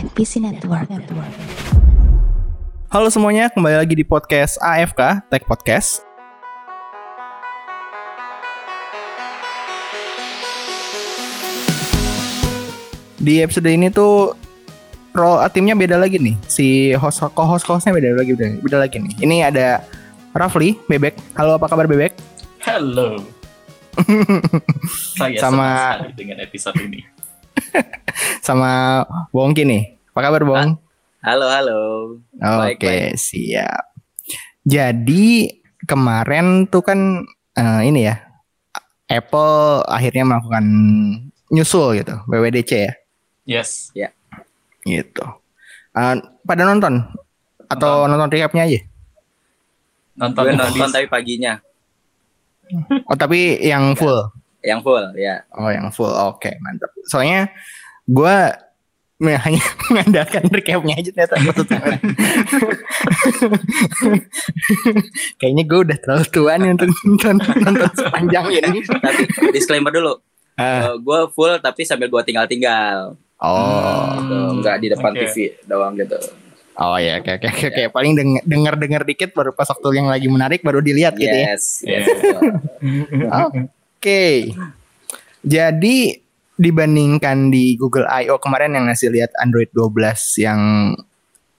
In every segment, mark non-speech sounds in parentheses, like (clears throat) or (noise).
NPC Network. Network. Halo semuanya, kembali lagi di podcast AFK Tech Podcast. Di episode ini tuh role timnya beda lagi nih. Si host co-host hostnya beda lagi beda, beda lagi nih. Ini ada Rafli Bebek. Halo, apa kabar Bebek? Halo. (laughs) Saya Sama- dengan episode ini. Sama Bongki nih. Apa kabar Bong? Halo, halo. Oke, baik. siap. Jadi kemarin tuh kan eh, ini ya, Apple akhirnya melakukan nyusul gitu, WWDC ya, Yes. gitu. Eh, pada nonton atau nonton recapnya aja? Nonton Gue nonton tapi paginya. Oh tapi yang full. Yang full, ya. Oh yang full, oke mantap. Soalnya gue (laughs) hanya mengandalkan recapnya aja ternyata. (laughs) Kayaknya gue udah terlalu tua nih untuk nonton, nonton sepanjang ini. Tapi disclaimer dulu. Ah, gue full tapi sambil gue tinggal-tinggal. oh, Gitu. Nggak di depan oke. TV doang gitu. oh ya, oke oke oke. Paling denger denger denger dikit baru pas waktu yang lagi menarik baru dilihat gitu ya. Yes. Yes. (laughs) Oke. Jadi dibandingkan di Google I.O. kemarin yang ngasih lihat Android 12 yang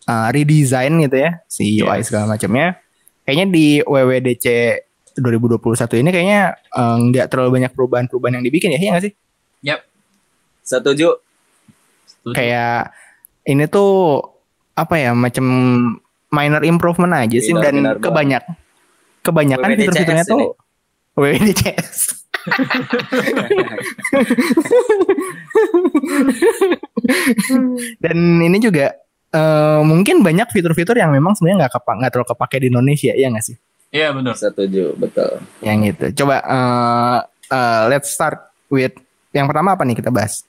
uh, redesign gitu ya, si UI Yes. segala macamnya. Kayaknya di WWDC 2021 ini kayaknya uh, nggak terlalu banyak perubahan-perubahan yang dibikin ya, iya nggak sih? Setuju. Setuju. Kayak ini tuh apa ya, macam minor improvement aja sih Minor, dan minor banget. kebanyak kebanyakan fitur-fiturnya tuh WWDCS. (laughs) Dan ini juga eh, mungkin banyak fitur-fitur yang memang sebenarnya nggak kepa nggak terlalu kepake di Indonesia ya nggak sih? Iya benar. Setuju, betul. Yang itu. Coba eh, eh, let's start with yang pertama apa nih kita bahas?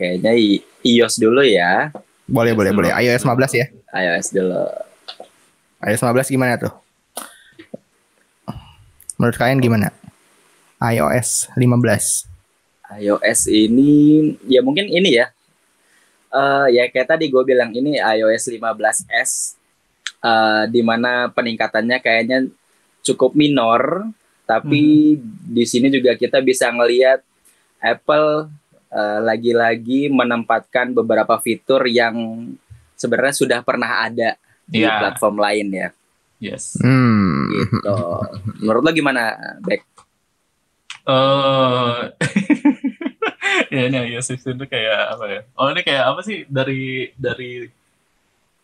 Kayaknya iOS dulu ya. Boleh boleh dulu. boleh. iOS 15 ya. iOS dulu. iOS 15 gimana tuh? Menurut kalian gimana? iOS 15. iOS ini ya mungkin ini ya. Eh ya kayak tadi gue bilang ini iOS 15s eh di mana peningkatannya kayaknya cukup minor tapi di sini juga kita bisa ngelihat Apple eh, lagi-lagi menempatkan beberapa fitur yang sebenarnya sudah pernah ada di Iya. platform lain ya Yes. Hmm. gitu. Menurut lo gimana, Beck? Eh (laughs) ya ini iOS 15 itu kayak apa ya? Oh ini kayak apa sih dari dari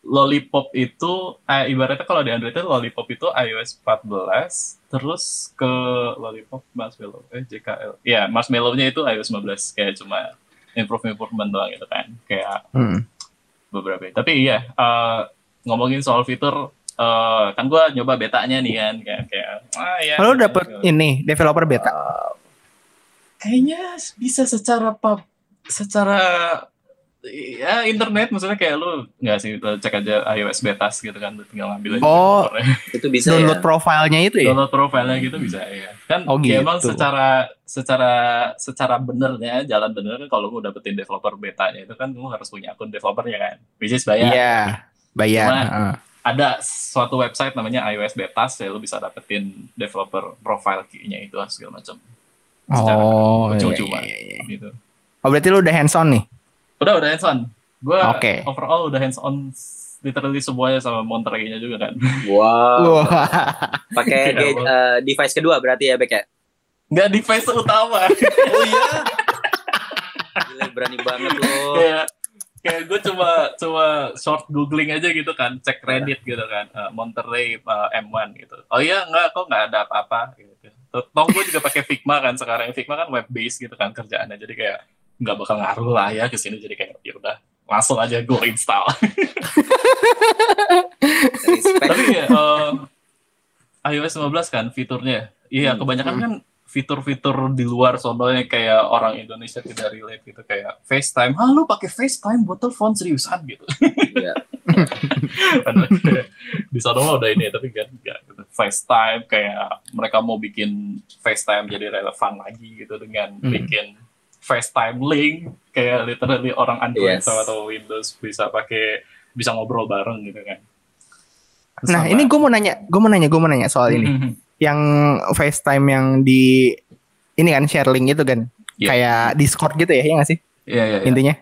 Lollipop itu eh, ibaratnya kalau di Android itu Lollipop itu iOS 14 terus ke Lollipop Marshmallow eh JKL ya Marshmallow-nya itu iOS 15 kayak cuma improve improvement doang gitu kan kayak Hmm. beberapa tapi iya eh, ngomongin soal fitur eh, kan gua nyoba betanya nih kan kayak kayak ah ya Kalau dapet ini developer beta. kayaknya bisa secara pub secara ya internet maksudnya kayak lu nggak sih lu cek aja iOS betas gitu kan tinggal ambil aja Oh. (laughs) Itu bisa Download ya? profilnya itu ya? download profilnya gitu bisa ya kan Oh, ya emang gitu. secara secara secara benernya jalan bener kan kalau lu dapetin developer betanya itu kan lu harus punya akun developernya kan which is bayar Iya, bayar. Cuma-. Ada suatu website namanya iOS Betas ya lu bisa dapetin developer profile key-nya itu segala macam secara Oh, iya, cuma-cuma. iya, iya. gitu Oh, berarti lu udah hands on nih? udah udah hands on gue Oke. overall udah hands on literally semuanya sama Monterey-nya juga kan Wow. Wah. Pakai (laughs) Iya, eh, device kedua berarti ya, Beck ya? nggak device utama (laughs) Oh iya. Gila, berani banget lo. kayak kayak gue cuma cuma short googling aja gitu kan cek Reddit gitu kan eh, Monterey eh, M1 gitu. Oh iya nggak kok nggak ada apa-apa gitu. Toh gue juga pakai Figma kan sekarang. Figma kan web based gitu kan kerjaannya jadi kayak nggak bakal ngaruh lah ya ke sini. Jadi kayak ya udah langsung aja gue install. Tapi ya eh, iOS 15 kan fiturnya? Iya Hmm. kebanyakan kan fitur-fitur di luar soalnya kayak orang Indonesia tidak relate gitu kayak FaceTime, lu pakai FaceTime buat telepon seriusan gitu. Iya. (laughs) Kayak (laughs) di sana mah udah ini tapi kan enggak gitu. FaceTime kayak mereka mau bikin FaceTime jadi relevan lagi gitu dengan Hmm. bikin FaceTime link kayak literally orang Android Yes. sama atau Windows bisa pakai bisa ngobrol bareng gitu kan. Nah Sama- ini gue mau nanya, gue mau nanya, gue mau nanya soal ini. Yang FaceTime yang di ini kan share link itu kan, Iya. kayak Discord gitu ya, ya nggak sih Iya iya. iya. intinya?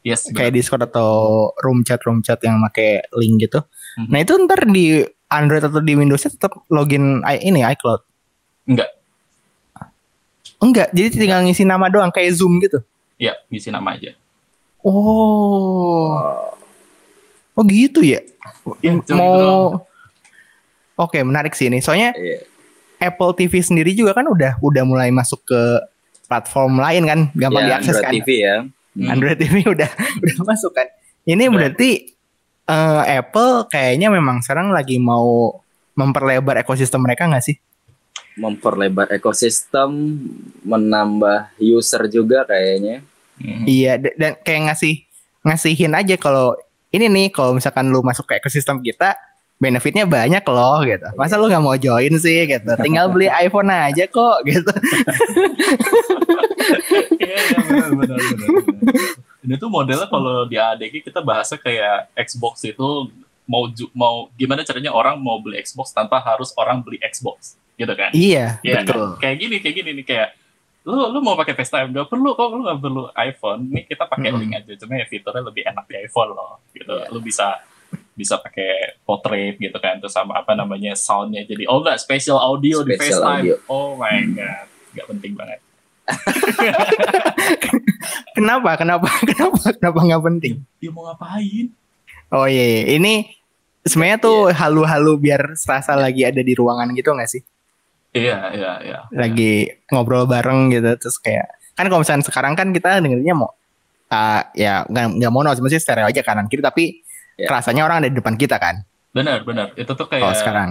Yes. Kayak Discord atau room chat room chat yang pakai link gitu. Mhm. Nah itu ntar di Android atau di Windows tetap login i- ini iCloud. Enggak. Enggak, jadi tinggal ngisi nama doang kayak Zoom gitu. Ya, ngisi nama aja. Oh, oh gitu ya. Ya, cuma gitu Mau. Oke, menarik sih ini. Soalnya Iya. Apple TV sendiri juga kan udah udah mulai masuk ke platform lain kan, gampang Ya, diakses Android kan. TV ya. Hmm. Android TV (laughs) udah udah masuk kan. Ini Udah. berarti eh, Apple kayaknya memang sekarang lagi mau memperlebar ekosistem mereka nggak sih? Memperlebar ekosistem, menambah user juga kayaknya. Mhm. Iya, dan kayak ngasih ngasihin aja kalau ini nih kalau misalkan lu masuk ke ekosistem kita benefitnya banyak loh gitu. Masa lu nggak mau join sih gitu? Tinggal beli iPhone aja kok gitu. Iya, iya, benar, benar, benar, benar. Ini tuh modelnya kalau di ADG kita bahasnya kayak Xbox itu mau ju- mau gimana caranya orang mau beli Xbox tanpa harus orang beli Xbox gitu kan? Iya, Iya betul. kan? Kayak gini, kayak gini nih kayak lu lu mau pakai FaceTime gak perlu kok lu gak perlu iPhone nih kita pakai Mm-mm. link aja cuma ya fiturnya lebih enak di iPhone loh gitu Iya. lu bisa bisa pakai portrait gitu kan terus sama apa namanya soundnya jadi oh enggak special audio di Spatial FaceTime audio. oh my god nggak penting banget (laughs) Kenapa? Kenapa? (laughs) Kenapa? Kenapa nggak penting? dia mau ngapain Oh iya, iya. ini sebenarnya tuh halu-halu biar serasa lagi ada di ruangan gitu nggak sih? iya iya iya Lagi ngobrol bareng gitu, terus kayak kan kalau misalnya sekarang kan kita dengerinnya mau uh, ya nggak nggak mono, sebenarnya stereo aja kanan kiri, tapi Ya. kerasanya orang ada di depan kita kan? benar benar itu tuh Kalau kayak sekarang.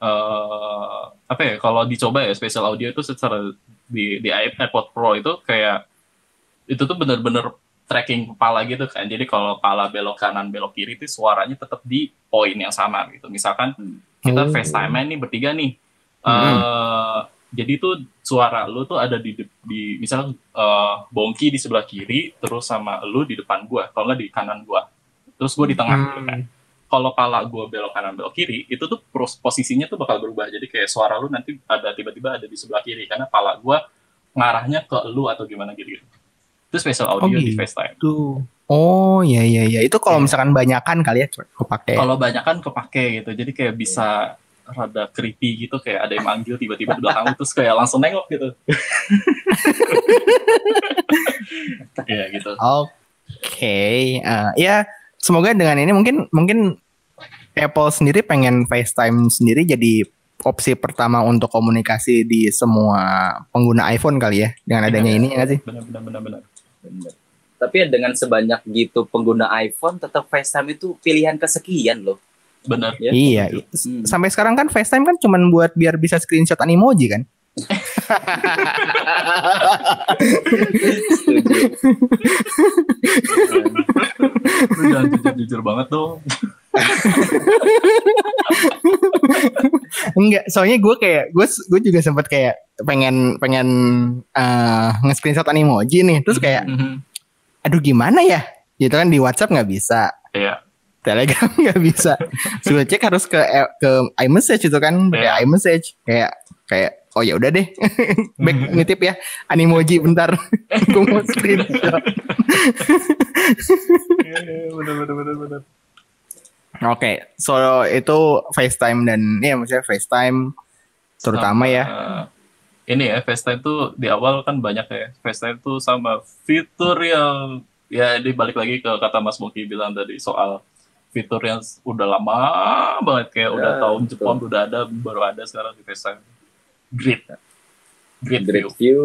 eh apa ya kalau dicoba ya spatial audio itu secara di di AirPod Pro itu kayak itu tuh bener-bener tracking kepala gitu kan jadi kalau kepala belok kanan belok kiri itu suaranya tetap di poin yang sama gitu misalkan kita Oh. FaceTime nih bertiga nih eh Hmm. jadi tuh suara lu tuh ada di di misalnya eh, Bongki di sebelah kiri terus sama lu di depan gua kalau nggak di kanan gua terus gua di tengah gitu kan Hmm. kalau pala gue belok kanan belok kiri itu tuh pros- posisinya tuh bakal berubah jadi kayak suara lu nanti ada tiba-tiba ada di sebelah kiri karena pala gue ngarahnya ke lu atau gimana gitu itu special audio di gitu. FaceTime Tuh. Oh iya iya iya. Itu kalau misalkan banyakan kali ya kepake. kalau banyak kan kepake gitu jadi kayak bisa rada creepy gitu kayak ada yang manggil tiba-tiba di belakang lu, terus kayak langsung nengok gitu (laughs) Iya gitu Oke, eh, ya semoga dengan ini mungkin mungkin Apple sendiri pengen FaceTime sendiri jadi opsi pertama untuk komunikasi di semua pengguna iPhone kali ya dengan adanya Iya. ini ya nggak sih? benar benar benar benar Bener. Tapi ya dengan sebanyak gitu pengguna iPhone, tetap FaceTime itu pilihan kesekian loh. benar Ya. Iya. Hmm. Sampai sekarang kan FaceTime kan cuman buat biar bisa screenshot animoji kan? (laughs) Lu jangan jujur jujur banget dong Enggak, soalnya gue kayak gue gue juga sempat kayak pengen pengen eh nge-screenshot animoji nih, terus kayak Mhm. aduh gimana ya? Gitu kan di WhatsApp nggak bisa, iya Telegram (laughs) nggak bisa. Sudah cek harus ke ke iMessage itu kan, Iya. iMessage kayak kayak oh ya udah deh, (laughs) back Mhm. nitip ya animoji bentar, (laughs) gue mau screenshot. Iya, Oke, so itu FaceTime dan ya maksudnya FaceTime terutama Sama, ya. ini ya FaceTime tuh di awal kan banyak ya FaceTime tuh sama fitur yang ya dibalik lagi ke kata Mas Moki bilang tadi soal fitur yang udah lama banget kayak udah Ya, tahun betul. Jepang udah ada baru ada sekarang di FaceTime Grid Grid Great view view,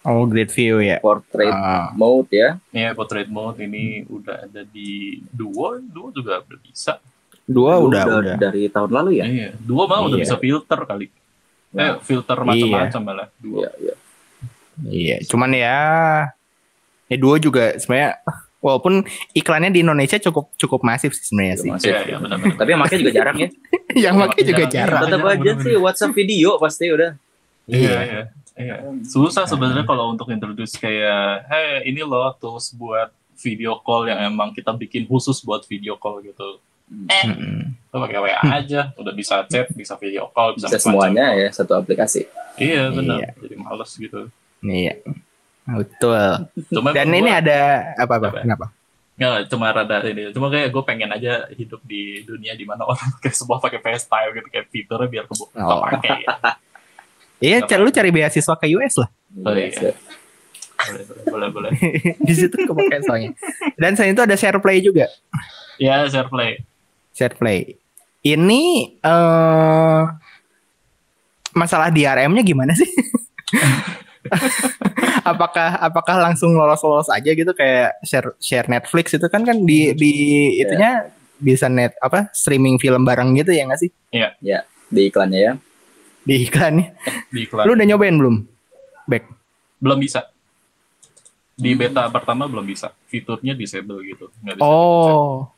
Oh, great view ya. portrait Ah. mode ya. ya portrait mode ini udah ada di Duo Duo juga udah bisa Dua Itu udah udah. dari tahun lalu ya. iya Duo malah udah Iya. bisa filter kali eh Nah, filter macam-macam malah Duo Iya, iya. Iya, cuman ya ya dua juga sebenarnya walaupun iklannya di Indonesia cukup cukup masif sih sebenarnya sih. Masih. iya iya benar-benar Tapi yang makanya juga jarang ya. (laughs) Yang Iya, pakai juga jarang. jarang. Tetap aja bener-bener. sih WhatsApp video pasti udah. iya iya Iya. Susah sebenarnya kalau untuk introduce kayak, hey ini loh tools buat video call yang emang kita bikin khusus buat video call gitu. Eh, Mm-mm. lo pakai WA aja, udah bisa chat, bisa video call, bisa, Bisa semuanya ya satu aplikasi. Iya benar. Iya. Jadi males gitu. Iya. Betul. Cuma Dan gua- ini ada apa apa? Apa? Kenapa? Nggak, cuma rada ini. Cuma kayak gue pengen aja hidup di dunia di mana orang (laughs) kayak semua pakai FaceTime gitu kayak fiturnya biar kebu Oh. pakai. (laughs) Iya, Apa? ca- lu cari beasiswa ke US lah. Oh, iya. Iya. Boleh, boleh, boleh, boleh. (laughs) Di situ kepake soalnya. Dan selain itu ada share play juga. Ya, share play. Share play. Ini eh masalah DRM-nya gimana sih? Apakah apakah langsung lolos-lolos aja gitu kayak share share Netflix itu kan kan di di itunya bisa net apa streaming film bareng gitu ya nggak sih Di iklannya ya. di iklannya? (laughs) Di iklan. Lu udah nyobain belum? Back. belum bisa. Di Hmm. beta pertama belum bisa. Fiturnya disable gitu. Nggak bisa Oh.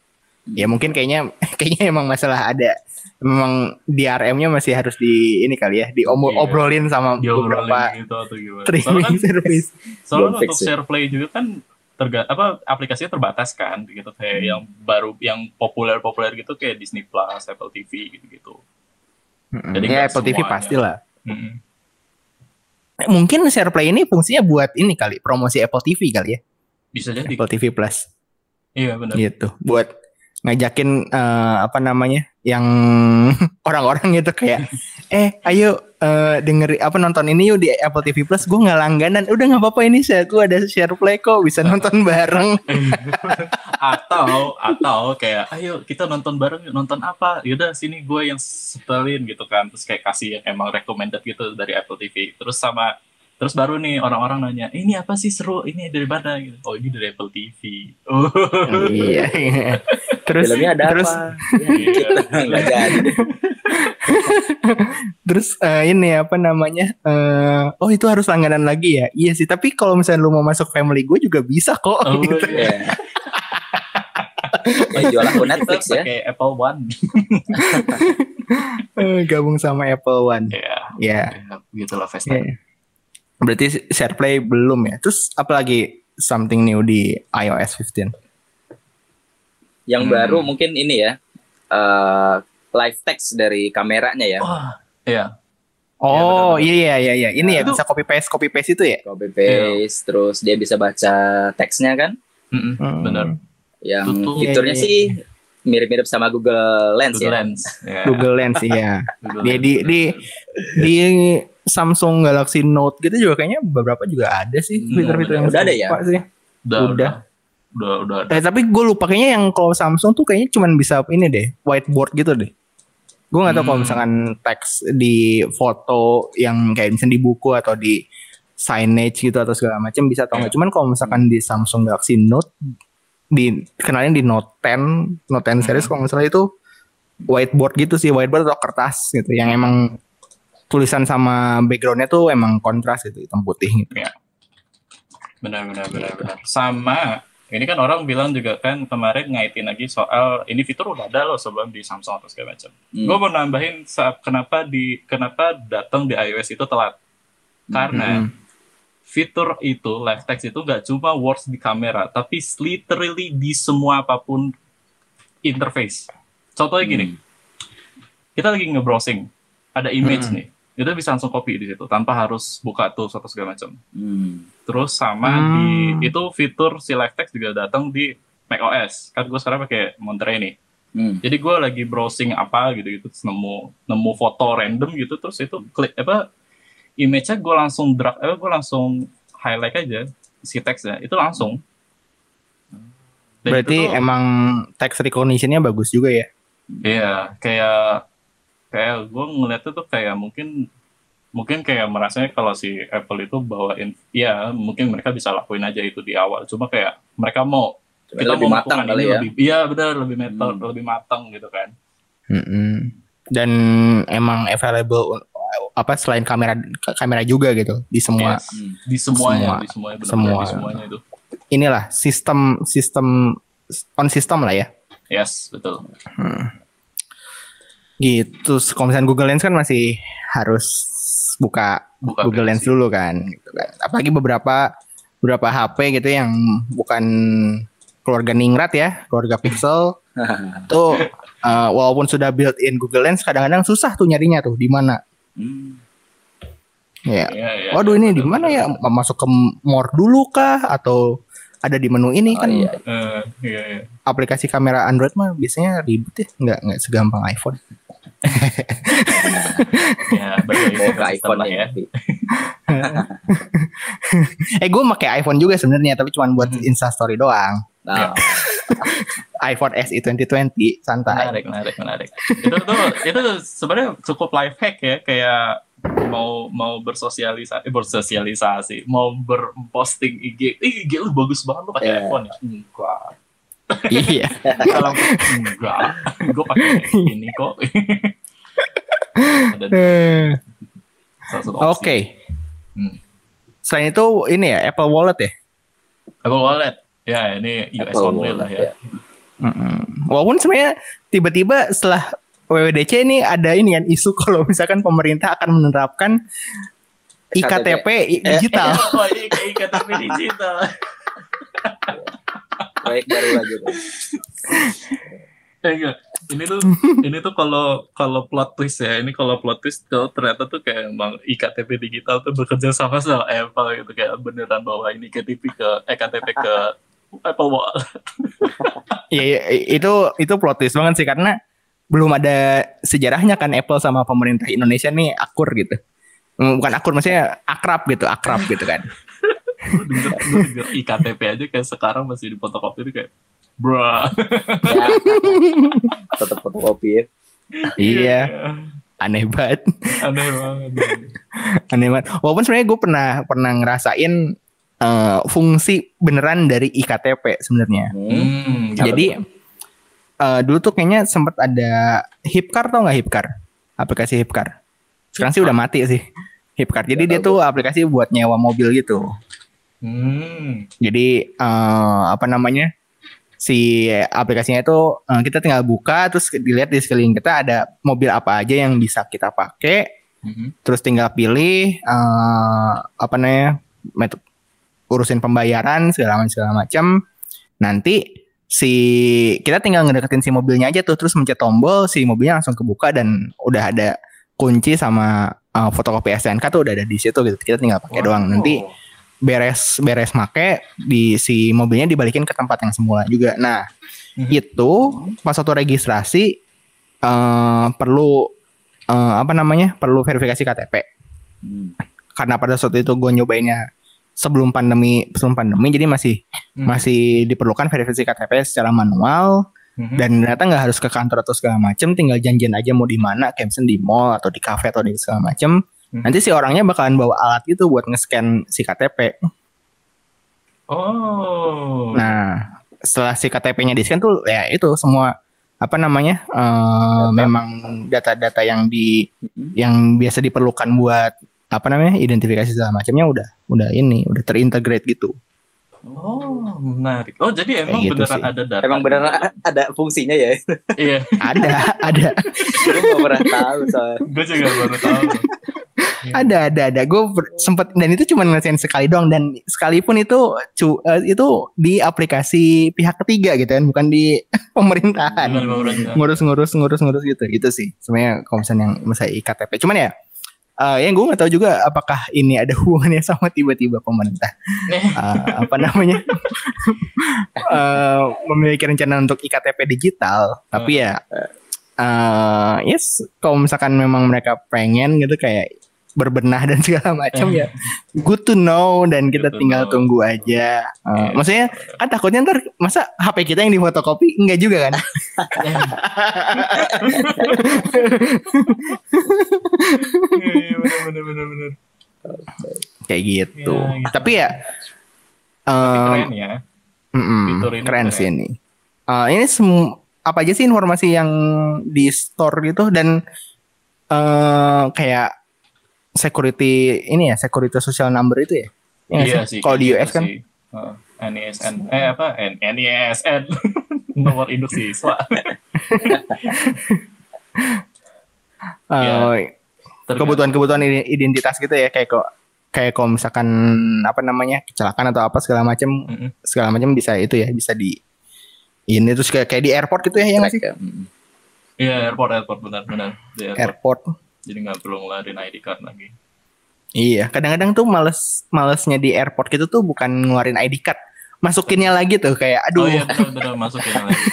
Ya mungkin kayaknya (laughs) kayaknya emang masalah ada memang DRM-nya masih harus di ini kali ya, diobrolin sama diobrolin beberapa gitu atau gimana. Streaming kan, service. soalnya untuk share play juga kan terga apa aplikasinya terbatas kan gitu kayak Hmm. yang baru yang populer-populer gitu kayak Disney Plus, Apple TV gitu-gitu. Mm-mm. Jadi ya Apple TV semuanya. pastilah. Mm-mm. Mungkin share play ini fungsinya buat ini kali, promosi Apple TV kali ya, Bisa jadi. Apple TV Plus. Iya benar. gitu buat ngajakin eh, apa namanya yang (laughs) orang-orang gitu kayak eh ayo eh, dengeri apa nonton ini yuk di Apple TV Plus gue nggak langganan. Udah nggak apa-apa ini saya gue ada share play kok bisa nonton (laughs) bareng. (laughs) Atau atau kayak ayo kita nonton bareng yuk. nonton apa? Yaudah sini gue yang setelin gitu kan. Terus kayak kasih yang emang recommended gitu dari Apple TV terus sama terus baru nih orang-orang nanya ini apa sih seru ini dari mana gitu oh ini dari Apple TV oh (laughs) iya terus Filmnya ada terus apa? (laughs) iya. Jadi. terus eh, ini apa namanya eh, oh itu harus langganan lagi ya iya sih tapi kalau misalnya lu mau masuk family gue juga bisa kok Oh, gitu. iya. Iya. Eh, jual akun Netflix ya. pakai Apple One Eh, gabung sama Apple One ya ya gitu lah FaceTime Iya. Berarti share play belum ya. Terus apalagi something new di iOS 15? Yang Hmm. baru mungkin ini ya. eh live text dari kameranya ya. wah iya Oh benar-benar. iya iya iya. Ini ya Itu- bisa copy paste copy paste itu ya? Copy paste terus dia bisa baca teksnya kan. Mm-mm, Hmm. benar Yang Itu tuh- fiturnya Iya, iya, sih mirip-mirip sama Google Lens Google ya. Lens ya. Google Lens iya. Google Di Lens, di di benar. di Samsung Galaxy Note gitu juga kayaknya beberapa juga ada sih Hmm, fitur-fitur yang udah ada ya? sih. udah udah. udah udah udah ada. Eh tapi gue lupa kayaknya yang kalau Samsung tuh kayaknya cuman bisa ini deh, whiteboard gitu deh. Gue nggak tahu kalau Hmm. misalkan teks di foto yang kayak misalnya di buku atau di signage gitu atau segala macam bisa atau nggak. Iya. Cuman kalau misalkan di Samsung Galaxy Note di kenalin di Note 10, Note 10 series Hmm. kalau nggak salah itu whiteboard gitu sih, whiteboard atau kertas gitu yang emang tulisan sama backgroundnya tuh emang kontras gitu hitam putih gitu. benar benar benar benar sama ini kan orang bilang juga kan kemarin ngaitin lagi soal ini fitur udah ada loh sebelum di Samsung atau segala macam. Hmm. Gue mau nambahin kenapa di kenapa datang di iOS itu telat. Karena Mm-mm. fitur itu live text itu nggak cuma works di kamera, tapi literally di semua apa pun interface. Contohnya gini, Hmm. kita lagi nge-browsing, ada image Hmm. nih, itu bisa langsung copy di situ tanpa harus buka tools atau segala macam. Hmm. Terus sama Hmm. di itu fitur si live text juga datang di macOS. Kan gue sekarang pakai Monterey nih. Hmm. Jadi gue lagi browsing apa gitu gitu terus nemu nemu foto random gitu terus itu klik apa image-nya gue langsung drag eh gue langsung highlight aja si teksnya itu langsung. Dan Berarti itu tuh- emang text recognition-nya bagus juga ya. Iya, kayak kayak gue ngeliatnya tuh kayak mungkin mungkin kayak merasanya kalau si Apple itu bawain, ya mungkin mereka bisa lakuin aja itu di awal. Cuma kayak mereka mau kita lebih mau matang kali ya. lebih, iya benar lebih matang, Hmm. lebih matang gitu kan. Mm-mm. Dan emang available apa selain kamera kamera juga gitu di semua Yes. Hmm. Di semuanya, Semua. di semuanya, benar Semua. di semuanya itu. inilah sistem sistem on sistem lah ya. Yes, betul. Gitu. Kalau misalnya Google Lens kan masih harus buka, Buka Google Lens dulu kan, gitu kan. Apalagi beberapa beberapa HP gitu yang bukan keluarga Ningrat ya, keluarga Pixel (laughs) tuh eh, walaupun sudah built in Google Lens kadang-kadang susah tuh nyarinya tuh di mana. Hmm. Ya. Iya, iya, Waduh ini di mana ya? (laughs) Masuk ke more dulu kah atau ada di menu ini Oh, kan iya. Eh, iya, iya. aplikasi kamera Android mah biasanya ribet ya, nggak nggak segampang iPhone. (laughs) Ya, Bawa ke iPhone lah ya. (laughs) Eh gue pakai iPhone juga sebenarnya tapi cuma buat Hmm. Instastory doang. Nah, (laughs) iPhone SE 2020 santai. Menarik, menarik, menarik. itu tuh itu sebenarnya cukup life hack ya kayak mau mau bersosialisasi eh, bersosialisasi mau berposting IG Ih, IG lu bagus banget lu pakai Iya. iPhone ya enggak iya. kalau enggak gue pakai ini kok Eh, Oke. Hmm. Selain itu ini ya Apple Wallet ya. Apple Wallet ya ini US Apple only lah Wallet, ya Mm-mm. Walaupun sebenarnya tiba-tiba setelah WWDC ini ada ini kan isu kalau misalkan pemerintah akan menerapkan IKTP digital. oh ini kayak KTP digital (laughs) proyek baru lagi. Eh, enggak. Ini tuh (laughs) ini tuh kalau kalau plot twist ya. Ini kalau plot twist tuh ternyata tuh kayak emang iktp digital tuh bekerja sama sama Apple gitu kayak beneran bawa ini KTP ke eh, KTP ke Apple Wallet. (laughs) Iya, iya, itu itu plot twist banget sih karena belum ada sejarahnya kan Apple sama pemerintah Indonesia nih akur gitu. Mm, Bukan akur maksudnya akrab gitu, akrab gitu kan. (laughs) Denger, denger iktp aja kayak sekarang masih di fotokopi itu kayak bruh. Ya, tetap fotokopi ya. iya, aneh banget. Aneh banget. Aneh banget. Walaupun sebenarnya gue pernah pernah ngerasain eh, fungsi beneran dari iktp sebenarnya. Hmm. Jadi eh, dulu tuh kayaknya sempat ada Hipcar tau nggak Hipcar? Aplikasi Hipcar. Sekarang sih udah mati sih. Hipcar. Jadi Nggak dia tahu tuh aplikasi buat nyewa mobil gitu. Hmm. Jadi eh, apa namanya? Si aplikasinya itu eh, kita tinggal buka terus dilihat di sekeliling kita ada mobil apa aja yang bisa kita pakai. Mhm. Terus tinggal pilih eh, apa namanya? metode urusin pembayaran segala macam segala macam. Nanti si kita tinggal ngedeketin si mobilnya aja tuh terus mencet tombol si mobilnya langsung kebuka dan udah ada kunci sama eh, fotokopi STNK tuh udah ada di situ gitu. Kita tinggal pakai doang. Nanti Wow. Beres beres make di si mobilnya dibalikin ke tempat yang semula juga. Nah, Mhm. itu pas waktu registrasi eh perlu eh, apa namanya? perlu verifikasi KTP. Hmm. Karena pada saat itu gue nyobainnya sebelum pandemi sebelum pandemi jadi masih Hmm. masih diperlukan verifikasi KTP secara manual Mhm. dan ternyata nggak harus ke kantor atau segala macem tinggal janjian aja mau di mana misalnya di mall atau di cafe atau di segala macem Hmm. nanti si orangnya bakalan bawa alat itu buat nge-scan si KTP Oh. Nah, setelah si KTP-nya di scan tuh ya itu semua apa namanya eh, Data. memang data-data yang di Hmm. yang biasa diperlukan buat apa namanya identifikasi segala macamnya udah udah ini udah terintegrate gitu. Oh, menarik. Oh, jadi emang gitu beneran sih. ada data. Emang beneran a- ada fungsinya ya? Iya, (laughs) Ada ada Gue gak pernah tahu soalnya. gue juga baru tahu. ada ada ada gue sempet dan itu cuma ngerasain sekali doang dan sekalipun itu cu, eh, itu di aplikasi pihak ketiga gitu kan bukan di (laughs) pemerintahan. Ngurus-ngurus ngurus-ngurus gitu itu sih sebenarnya misalnya yang misalnya iktp cuman ya eh yang gue nggak tahu juga apakah ini ada hubungannya sama tiba-tiba pemerintah. Eh. Eh, apa namanya? Eh, memiliki rencana untuk iktp digital tapi ya eh yes kalau misalkan memang mereka pengen gitu kayak berbenah dan segala (laughs) macam ya good to know dan kita Good tinggal know. tunggu aja Eh, Iya. maksudnya kan takutnya ntar masa HP kita yang difotokopi enggak juga kan (laughs) Iya, bener, bener, bener, bener. kayak gitu. Ya, gitu. Tapi ya, em, Keren ya. Fitur ini keren keren. sih ini. Eh, ini sem- apa aja sih informasi yang di store gitu dan eh kayak security ini ya security social number itu ya? Ya nggak Iya sih? Kalau di kayak US kan, sih. Heeh. NISN. Eh apa? N NISN. (laughs) Nomor induk siswa. eh, (laughs) Iya. Tergantung. kebutuhan-kebutuhan i- identitas gitu ya kayak kok kayak kalau misalkan apa namanya kecelakaan atau apa segala macam Mm-mm. segala macam bisa itu ya bisa di ini terus kayak kayak di airport gitu ya yang sih ya. Mm. Iya airport airport benar benar di airport. airport Jadi nggak perlu ngeluarin ID card lagi. iya kadang-kadang tuh males malesnya di airport gitu tuh bukan ngeluarin ID card masukinnya lagi tuh kayak aduh Oh iya benar benar masukin lagi.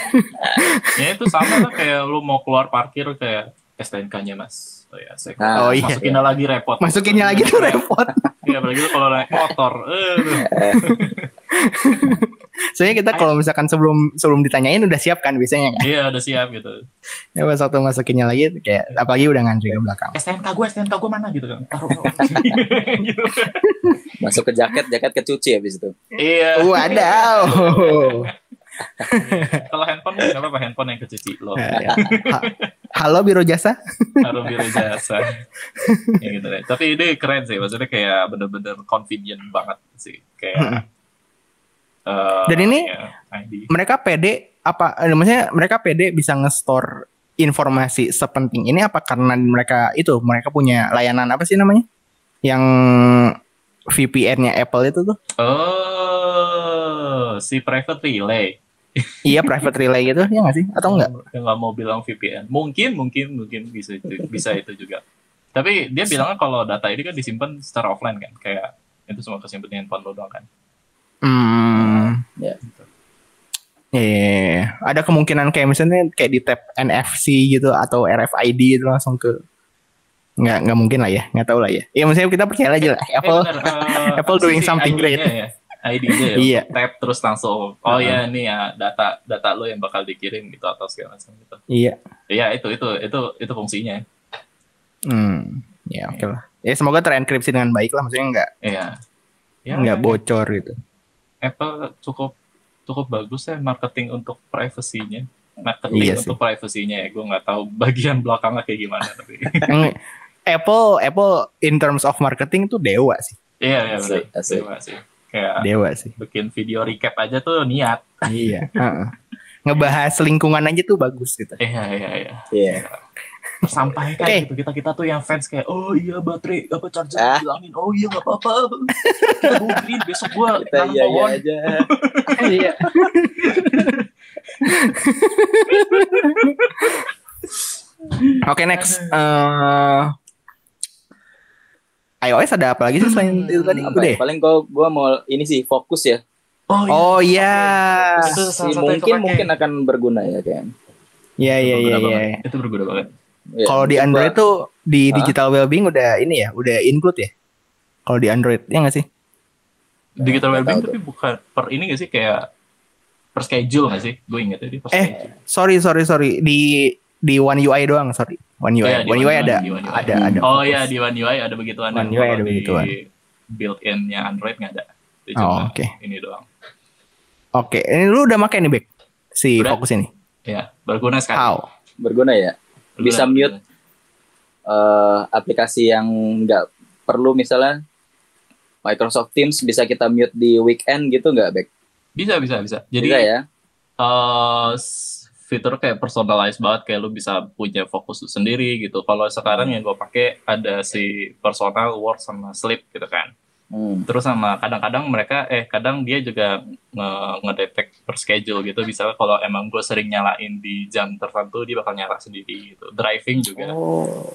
(laughs) ya itu sama lah kayak lu mau keluar parkir kayak STNK-nya mas. Oh ya, saya Oh, iya. masukinnya lagi repot. masukinnya lagi tuh repot Iya, apalagi kalau naik motor. (laughs) Eh, soalnya kita kalau misalkan sebelum sebelum ditanyain udah siap kan biasanya kan iya udah siap gitu. ya pas waktu masukinnya lagi kayak apalagi udah ngantri ke belakang STNK gue, STNK gue mana gitu kan? Taruh. gitu. (laughs) Masuk ke jaket, jaket kecuci habis itu. Iya. wadaw (laughs) Kalau handphone nggak apa-apa handphone yang kecuci lo. Ha- halo biro jasa Harus biru jasa. (laughs) ya gitu deh. Tapi ini keren sih, maksudnya kayak bener-bener convenient banget sih. Kayak. Eh, Dan ini- ya, ID. mereka pede apa eh, maksudnya mereka pede bisa nge-store informasi sepenting ini apa karena mereka itu mereka punya layanan apa sih namanya yang VPN-nya Apple itu tuh Oh, si private relay. iya private relay gitu ya nggak sih atau enggak Yang nggak mau bilang VPN. Mungkin, mungkin, mungkin bisa itu, bisa itu juga. Tapi dia bilangnya kalau data ini kan disimpan secara offline kan, kayak itu semua kesimpan di handphone lo doang kan. hmm Ya. Iya, ada kemungkinan kayak misalnya kayak di tab NFC gitu atau RFID itu langsung ke nggak nggak mungkin lah ya nggak tahu lah ya ya maksudnya kita percaya aja lah Apple Eh, bener, eh, (laughs) Apple doing something great. Ya. ID-nya ya. Iya. Tap terus langsung. Oh ya ini ya data data lo yang bakal dikirim gitu atau segala macam gitu. iya Iya itu itu itu itu fungsinya. hmm ya oke lah ya semoga terenkripsi dengan baik lah maksudnya nggak Iya. Ya, nggak bocor gitu Apple cukup cukup bagus ya marketing untuk privasinya. Marketing Iya sih. untuk privasinya ya. Gue nggak tahu bagian belakangnya kayak gimana tapi. (laughs) Apple Apple in terms of marketing tuh dewa sih iya iya benar. Terima kasih. Kayak dewa sih bikin video recap aja tuh niat. iya heeh. ngebahas lingkungan aja tuh bagus gitu Iya iya iya. Iya. Tersampaikan Oke. gitu kita kita tuh yang fans kayak oh iya baterai apa charger Ah. bilangin oh iya nggak apa-apa. Kita besok gua Kita iya iya aja. (laughs) iya Oke next Eh, iOS ada apa lagi sih selain itu tadi? Apa Udah ya? Paling gua gua mau ini sih fokus ya. Oh iya. Oh iya. Itu Si mungkin mungkin akan berguna ya kayak. Iya iya Itu iya berguna iya. Itu berguna banget. Ya, Kalau di gua- Android tuh di Hah? digital wellbeing udah ini ya, udah include ya. Kalau di Android ya nggak sih? Digital wellbeing tapi bukan per ini gak sih kayak per schedule gak sih? Gue inget tadi per Eh, schedule. Sorry sorry sorry di di One UI doang sorry. One UI. Iya, di One One UI UI, ada One UI. ada ada. Oh iya di One UI ada begituan. One UI ada begituan. Built-in-nya Android nggak ada. Itu Oh, oke. Ini doang. Oke, ini lu udah pakai nih Bek si Udah. fokus ini. Ya, berguna sekali. How? berguna ya. Bisa mute. eh aplikasi yang nggak perlu misalnya Microsoft Teams bisa kita mute di weekend gitu nggak, Bek? Bisa bisa bisa. Jadi Bisa ya? s- fitur kayak personalized banget kayak lu bisa punya fokus lu sendiri gitu. Kalau sekarang yang gue pakai ada si personal work sama sleep gitu kan. Hmm. Terus sama kadang-kadang mereka eh kadang dia juga nge- ngedetect per schedule gitu. Misalnya kalau emang gue sering nyalain di jam tertentu dia bakal nyala sendiri gitu. Driving juga Oh.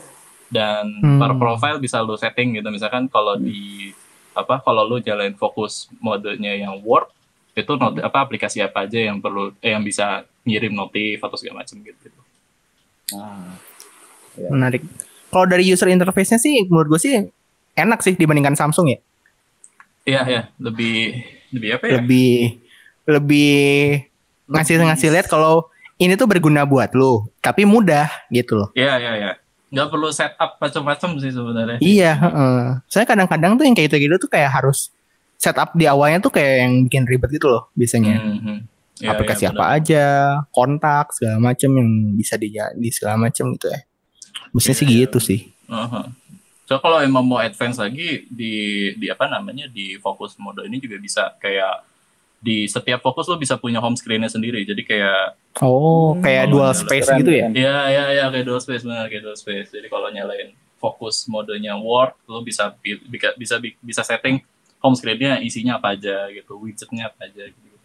dan Hmm. per profile bisa lu setting gitu. Misalkan kalau di apa kalau lu jalanin fokus modenya yang work itu not, apa aplikasi apa aja yang perlu eh, yang bisa ngirim notif atau segala macam gitu. Ah. Menarik. Kalau dari user interface-nya sih menurut gue sih enak sih dibandingkan Samsung ya. Iya ya, lebih lebih apa ya? Lebih lebih ngasih ngasih lihat kalau ini tuh berguna buat lu, tapi mudah gitu loh. Iya iya iya. Nggak perlu setup macam-macam sih sebenarnya. Iya, heeh. Saya kadang-kadang tuh yang kayak gitu-gitu tuh kayak harus setup di awalnya tuh kayak yang bikin ribet gitu loh biasanya. Mhm. Iya, Aplikasi iya, apa benar. aja, kontak segala macam yang bisa di, di segala macam gitu ya. Mestinya sih Iya, gitu sih. Aha. So kalau emang mau advance lagi di di apa namanya di fokus mode ini juga bisa kayak di setiap fokus lo bisa punya home screen-nya sendiri. Jadi kayak Oh, kayak Hmm, dual keren, space keren, gitu ya? Iya, iya, iya, kayak dual space benar, kayak dual space. Jadi kalau nyalain fokus modenya work, lo bisa bisa bisa bisa setting home screen-nya isinya apa aja gitu, widgetnya apa aja gitu.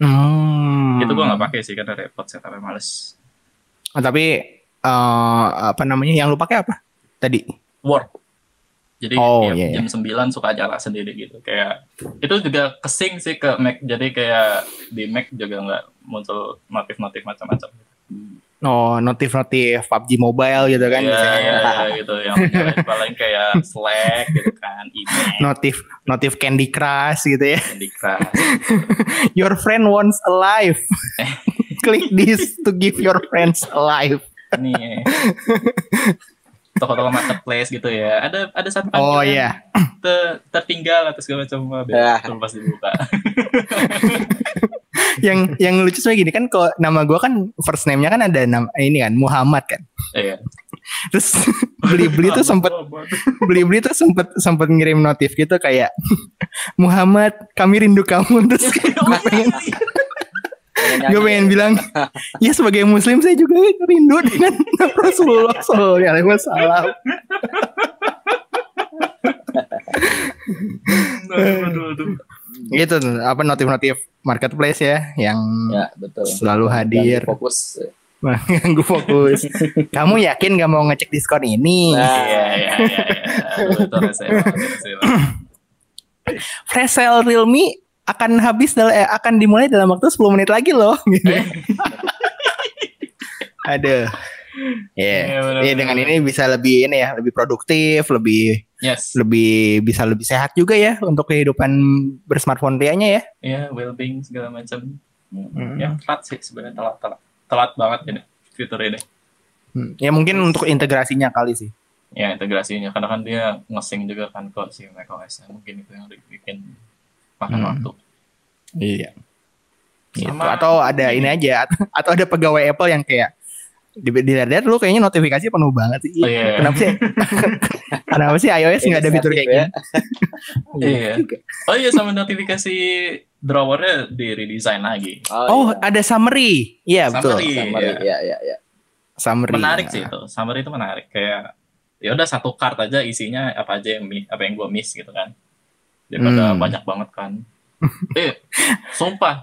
Hmm. Itu gua nggak pakai sih karena repot setupnya males. Oh, tapi eh, apa namanya? Yang lu pakai apa? Tadi. Work. Jadi Oh, tiap iya, iya. jam 9 suka nyala sendiri gitu. Kayak itu juga kesing sih ke Mac. Jadi kayak di Mac juga nggak muncul notif-notif macam-macam. Oh, notif-notif PUBG Mobile gitu kan Iya, biasanya. iya, iya, (laughs) gitu. Yang paling kayak Slack gitu kan, email, Notif notif Candy Crush gitu ya. Candy Crush. (laughs) Your friend wants a life. (laughs) Click this to give your friends a life. Nih. Toko-toko marketplace gitu ya. Ada ada satu Oh panggilan iya. ter- tertinggal atau segala macam Ah. biar terus pas dibuka. (laughs) yang yang lucu soalnya gini kan kalau nama gua kan first name-nya kan ada nama ini kan Muhammad kan. Iya. Terus (laughs) beli-beli tuh sempet beli-beli tuh sempet sempet ngirim notif gitu kayak (laughs) Muhammad kami rindu kamu terus gue pengen gue pengen bilang ya sebagai muslim saya juga rindu dengan (laughs) Rasulullah Sallallahu Alaihi Wasallam. Gitu apa notif-notif marketplace ya yang Ya, betul. selalu hadir. Fokus. mengganggu fokus. Kamu yakin gak mau ngecek diskon ini? Nah, Iya, iya, iya, iya. Flash sale Realme akan habis dal- eh, akan dimulai dalam waktu 10 menit lagi loh (laughs) gitu. Aduh. Ya, benar, ya benar, dengan ini bisa lebih ini ya, lebih produktif, lebih Yes. lebih bisa lebih sehat juga ya untuk kehidupan bersmartphone prianya ya. Iya, well-being segala macam. Hmm. Ya, telat sih sebenarnya telat, telat. Telat banget ini fitur ini. Hmm. Ya mungkin untuk integrasinya kali sih. Ya, integrasinya karena kan dia ngesing juga kan kok si macOS. Mungkin itu yang bikin makan Hmm. waktu. Iya. Gitu. Sama- Atau ada ini aja atau, ada pegawai Apple yang kayak di dilihat lu kayaknya notifikasi penuh banget sih. Oh, iya. Kenapa sih? (laughs) Kenapa sih iOS nggak ada fitur kayak ya. gini? (laughs) Iya. Oh iya sama notifikasi drawernya di redesign lagi. Oh, iya. ada summary. Iya, betul. Summary. Iya. ya, ya, ya. Summary. Menarik sih itu. Summary itu menarik kayak ya udah satu card aja isinya apa aja yang apa yang gua miss gitu kan. Daripada Hmm. banyak banget kan. eh, sumpah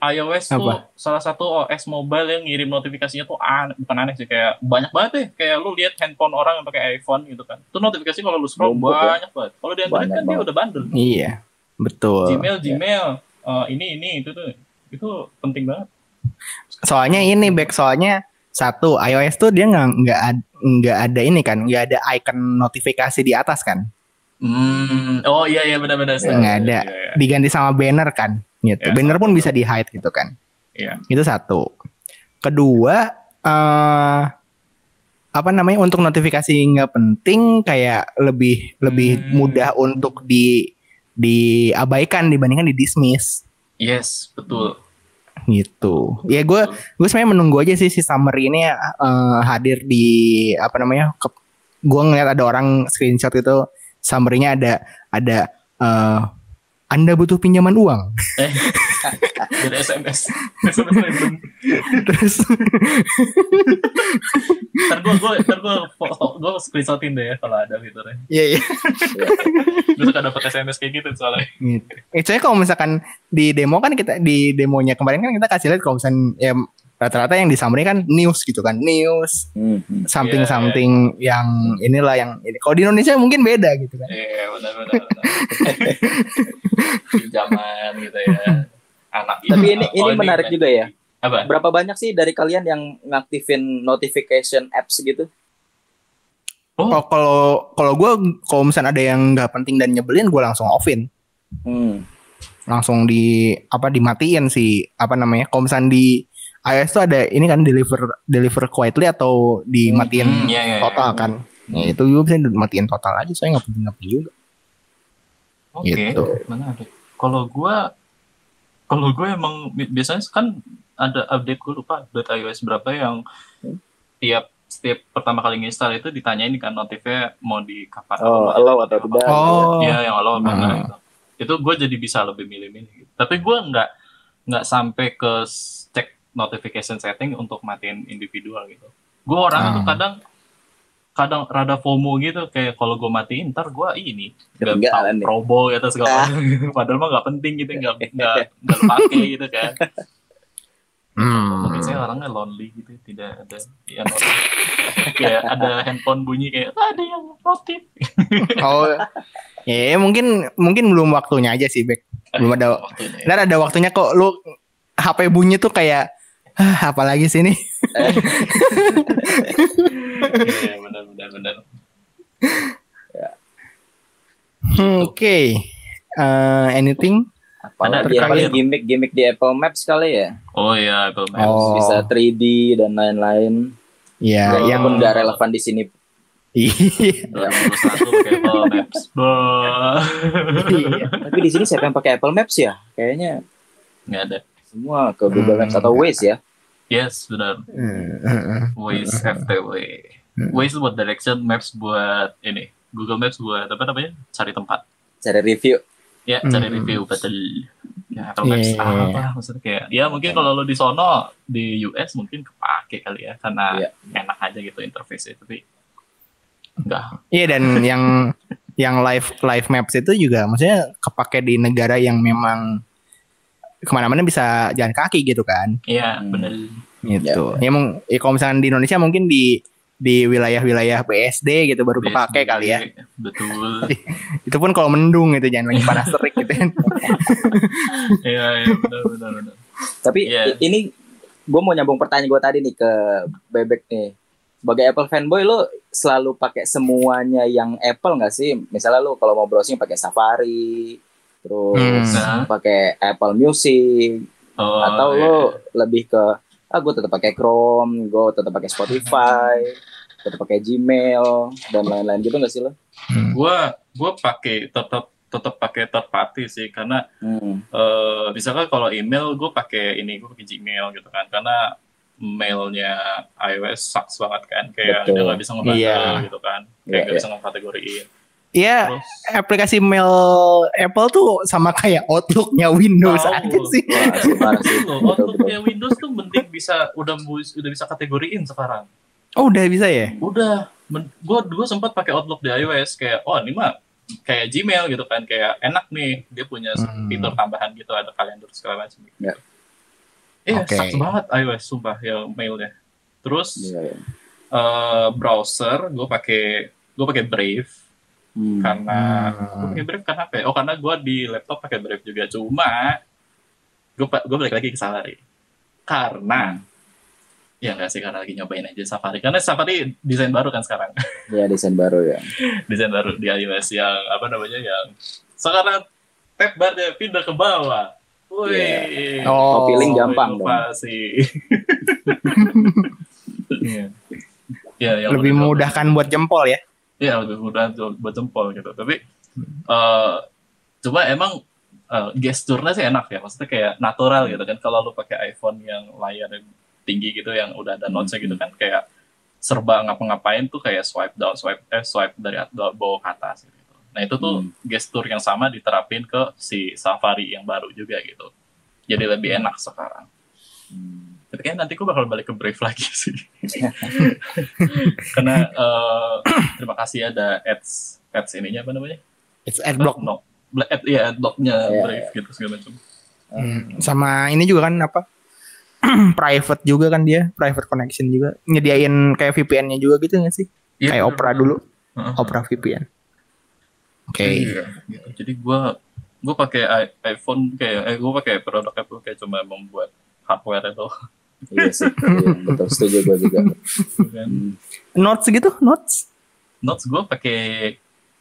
iOS tuh Apa? salah satu OS mobile yang ngirim notifikasinya tuh aneh, bukan aneh sih kayak banyak banget deh kayak lu lihat handphone orang yang pakai iPhone gitu kan. Tuh notifikasi kalau lu scroll Numpuk ya. banyak banget. Kalau di Android Banyak kan dia udah bundle. Iya, betul. Gmail, Gmail, eh, ini ini itu tuh itu penting banget. Soalnya ini back soalnya satu iOS tuh dia nggak nggak nggak ada ini kan, nggak ada icon notifikasi di atas kan, Hmm, oh iya iya benar-benar. nggak ada. Iya, iya. Diganti sama banner kan, gitu. Ya, banner pun bisa di hide gitu kan. Iya. Itu satu. Kedua, eh apa namanya untuk notifikasi nggak penting kayak lebih lebih Hmm. mudah untuk di diabaikan dibandingkan di dismiss Yes, betul. gitu. Ya gue gue sebenarnya menunggu aja sih si summary ini eh, hadir di apa namanya? Gue ngeliat ada orang screenshot itu summary-nya ada ada eh, anda butuh pinjaman uang. Eh, (laughs) dari SMS. SMS random. (laughs) Terus Ntar gue gue ntar gue gue screenshotin deh ya kalau ada fiturnya. Iya iya. (laughs) Gue suka dapet SMS kayak gitu soalnya. Gitu. Eh, soalnya kalau misalkan di demo kan kita di demonya kemarin kan kita kasih lihat kalau misalkan ya rata-rata yang di summary kan news gitu kan news Hmm, hmm. something Iya, iya. something yang inilah yang ini. Kalau di Indonesia mungkin beda gitu kan. Iya benar benar. benar. Pinjaman gitu ya. Anak Tapi ini oh, ini menarik juga ya. Apa? Berapa banyak sih dari kalian yang ngaktifin notification apps gitu? Oh, Kalau kalau kalau gue kalau misalnya ada yang nggak penting dan nyebelin gue langsung offin, Hmm. langsung di apa dimatiin sih apa namanya. Kalau misalnya di iOS tuh ada ini kan deliver deliver quietly atau dimatiin Hmm, iya, iya, iya. total kan. Ya, itu juga bisa dimatiin total aja soalnya nggak penting nggak penting juga. Oke, Gitu. menarik. Kalau gua kalau gue emang bi- biasanya kan ada update gue lupa update iOS berapa yang tiap setiap pertama kali install itu ditanyain kan notifnya mau di kapan Oh, allow atau tidak? Oh. Iya yang allow apa enggak Hmm. gitu. Itu gue jadi bisa lebih milih-milih. Gitu. Tapi gue nggak nggak sampai ke notification setting untuk matiin individual gitu. Gue orangnya tuh Ah. kadang kadang rada FOMO gitu kayak kalau gue matiin ntar gue ini nggak Ketinggalan nih. probo gitu segala macam. padahal mah nggak penting gitu nggak (laughs) nggak nggak pakai gitu kan Hmm. mungkin saya orangnya lonely gitu tidak ada yang (laughs) kayak ada handphone bunyi kayak "Ah, ada yang notif (laughs) Oh, ya mungkin mungkin belum waktunya aja sih, Bek. Belum ada. Waktunya ya. Ntar ada waktunya kok lu HP bunyi tuh kayak ah, apalagi sih ini? Iya, benar benar benar Hmm, Oke. Eh, anything? Apalagi Ada ya, paling terakhir. gimmick-gimmick di Apple Maps kali ya. oh iya Apple Maps Oh. Bisa 3D dan lain-lain. Ya, Oh. yang Pun nggak relevan di sini. Iya. pakai Apple Maps. Iya. Tapi di sini siapa yang pakai Apple Maps ya? Kayaknya nggak ada semua ke Google Hmm. Maps atau Waze ya. yes benar Waze FTW Waze buat direction Maps buat ini Google Maps buat apa namanya cari tempat Cari review. ya cari Hmm. review betul ya Apple Maps Iya. apa maksudnya kayak ya mungkin kalau lo di sono di US mungkin kepake kali ya karena Iya. enak aja gitu interface tapi enggak Iya dan yang yang live live maps itu juga maksudnya kepake di negara yang memang ke mana-mana bisa jalan kaki gitu kan iya Hmm. bener gitu. Ya, emang ya kalau misalkan di Indonesia mungkin di di wilayah-wilayah BSD gitu baru kepake kali ya. betul (laughs) Itu pun kalau mendung gitu jangan lagi panas terik gitu kan. (laughs) iya iya benar benar benar Tapi i- ini gue mau nyambung pertanyaan gue tadi nih ke Bebek nih. Sebagai Apple fanboy lo selalu pakai semuanya yang Apple nggak sih? Misalnya lo kalau mau browsing pakai Safari, terus Hmm. pakai Apple Music, oh, atau iya. lo lebih ke ah gue tetap pakai Chrome, gue tetap pakai Spotify, tetap pakai Gmail dan lain-lain gitu nggak sih lo? gua gua pakai tetap tetap pakai third party sih karena Hmm. eh misalkan kalau email gue pakai ini gue pakai Gmail gitu kan karena mailnya iOS sucks banget kan kayak Betul. dia nggak bisa ngebaca Iya. gitu kan kayak Iya, nggak iya. bisa ngekategoriin Iya, terus aplikasi mail Apple tuh sama kayak Outlook-nya Windows Tahu. aja sih. Yang (laughs) Windows tuh mending bisa udah udah bisa kategoriin sekarang Oh, udah bisa ya? udah gue gue sempat pakai Outlook di iOS kayak oh ini mah kayak Gmail gitu kan kayak enak nih dia punya Hmm. fitur tambahan gitu ada kalender segala macam gitu. Ya. Iya, sucks banget iOS sumpah ya mailnya. Terus Iya, iya. eh, browser gue pakai gue pakai Brave Hmm. karena gue Hmm. pakai Brave karena apa? ya? Oh karena gue di laptop pakai Brave juga cuma gue gue balik lagi ke Safari karena ya nggak sih karena lagi nyobain aja Safari karena Safari desain baru kan sekarang (laughs) Ya desain baru ya. desain baru di iOS yang apa namanya yang sekarang tab barnya pindah ke bawah. Wih. Iya. Oh. Link gampang dong. Inovasi. (laughs) Iya. Ya, yang Lebih udah- memudahkan buat jempol ya. Iya, lebih mudah buat jempol gitu. Tapi eh cuma emang eh, gesturnya sih enak ya. Maksudnya kayak natural gitu kan. Kalau lu pakai iPhone yang layarnya tinggi gitu yang udah ada notes gitu kan kayak serba ngapa-ngapain tuh kayak swipe down, swipe eh swipe dari bawah ke atas gitu. Nah, itu tuh Hmm. gestur yang sama diterapin ke si Safari yang baru juga gitu. Jadi lebih enak sekarang. Hmm. Tapi kayaknya nanti gue bakal balik ke Brave (laughs) lagi sih. (laughs) Karena eh, terima kasih ada ads ads ininya apa namanya? It's adblock. No, ad, iya adblocknya Iya, Brave gitu segala macam. Hmm, Sama ini juga kan apa? (clears throat) private juga kan dia, private connection juga. Nyediain kayak VPN-nya juga gitu nggak sih? Iya, kayak bener, Opera dulu, Heeh. Opera VPN. Oke. Iya, gitu. Jadi gue gue pakai iPhone kayak eh gue pakai produk Apple kayak cuma membuat hardware itu Iya sih. Iya, betul setuju gue juga. kan. Hmm. Notes gitu, notes. Notes gue pakai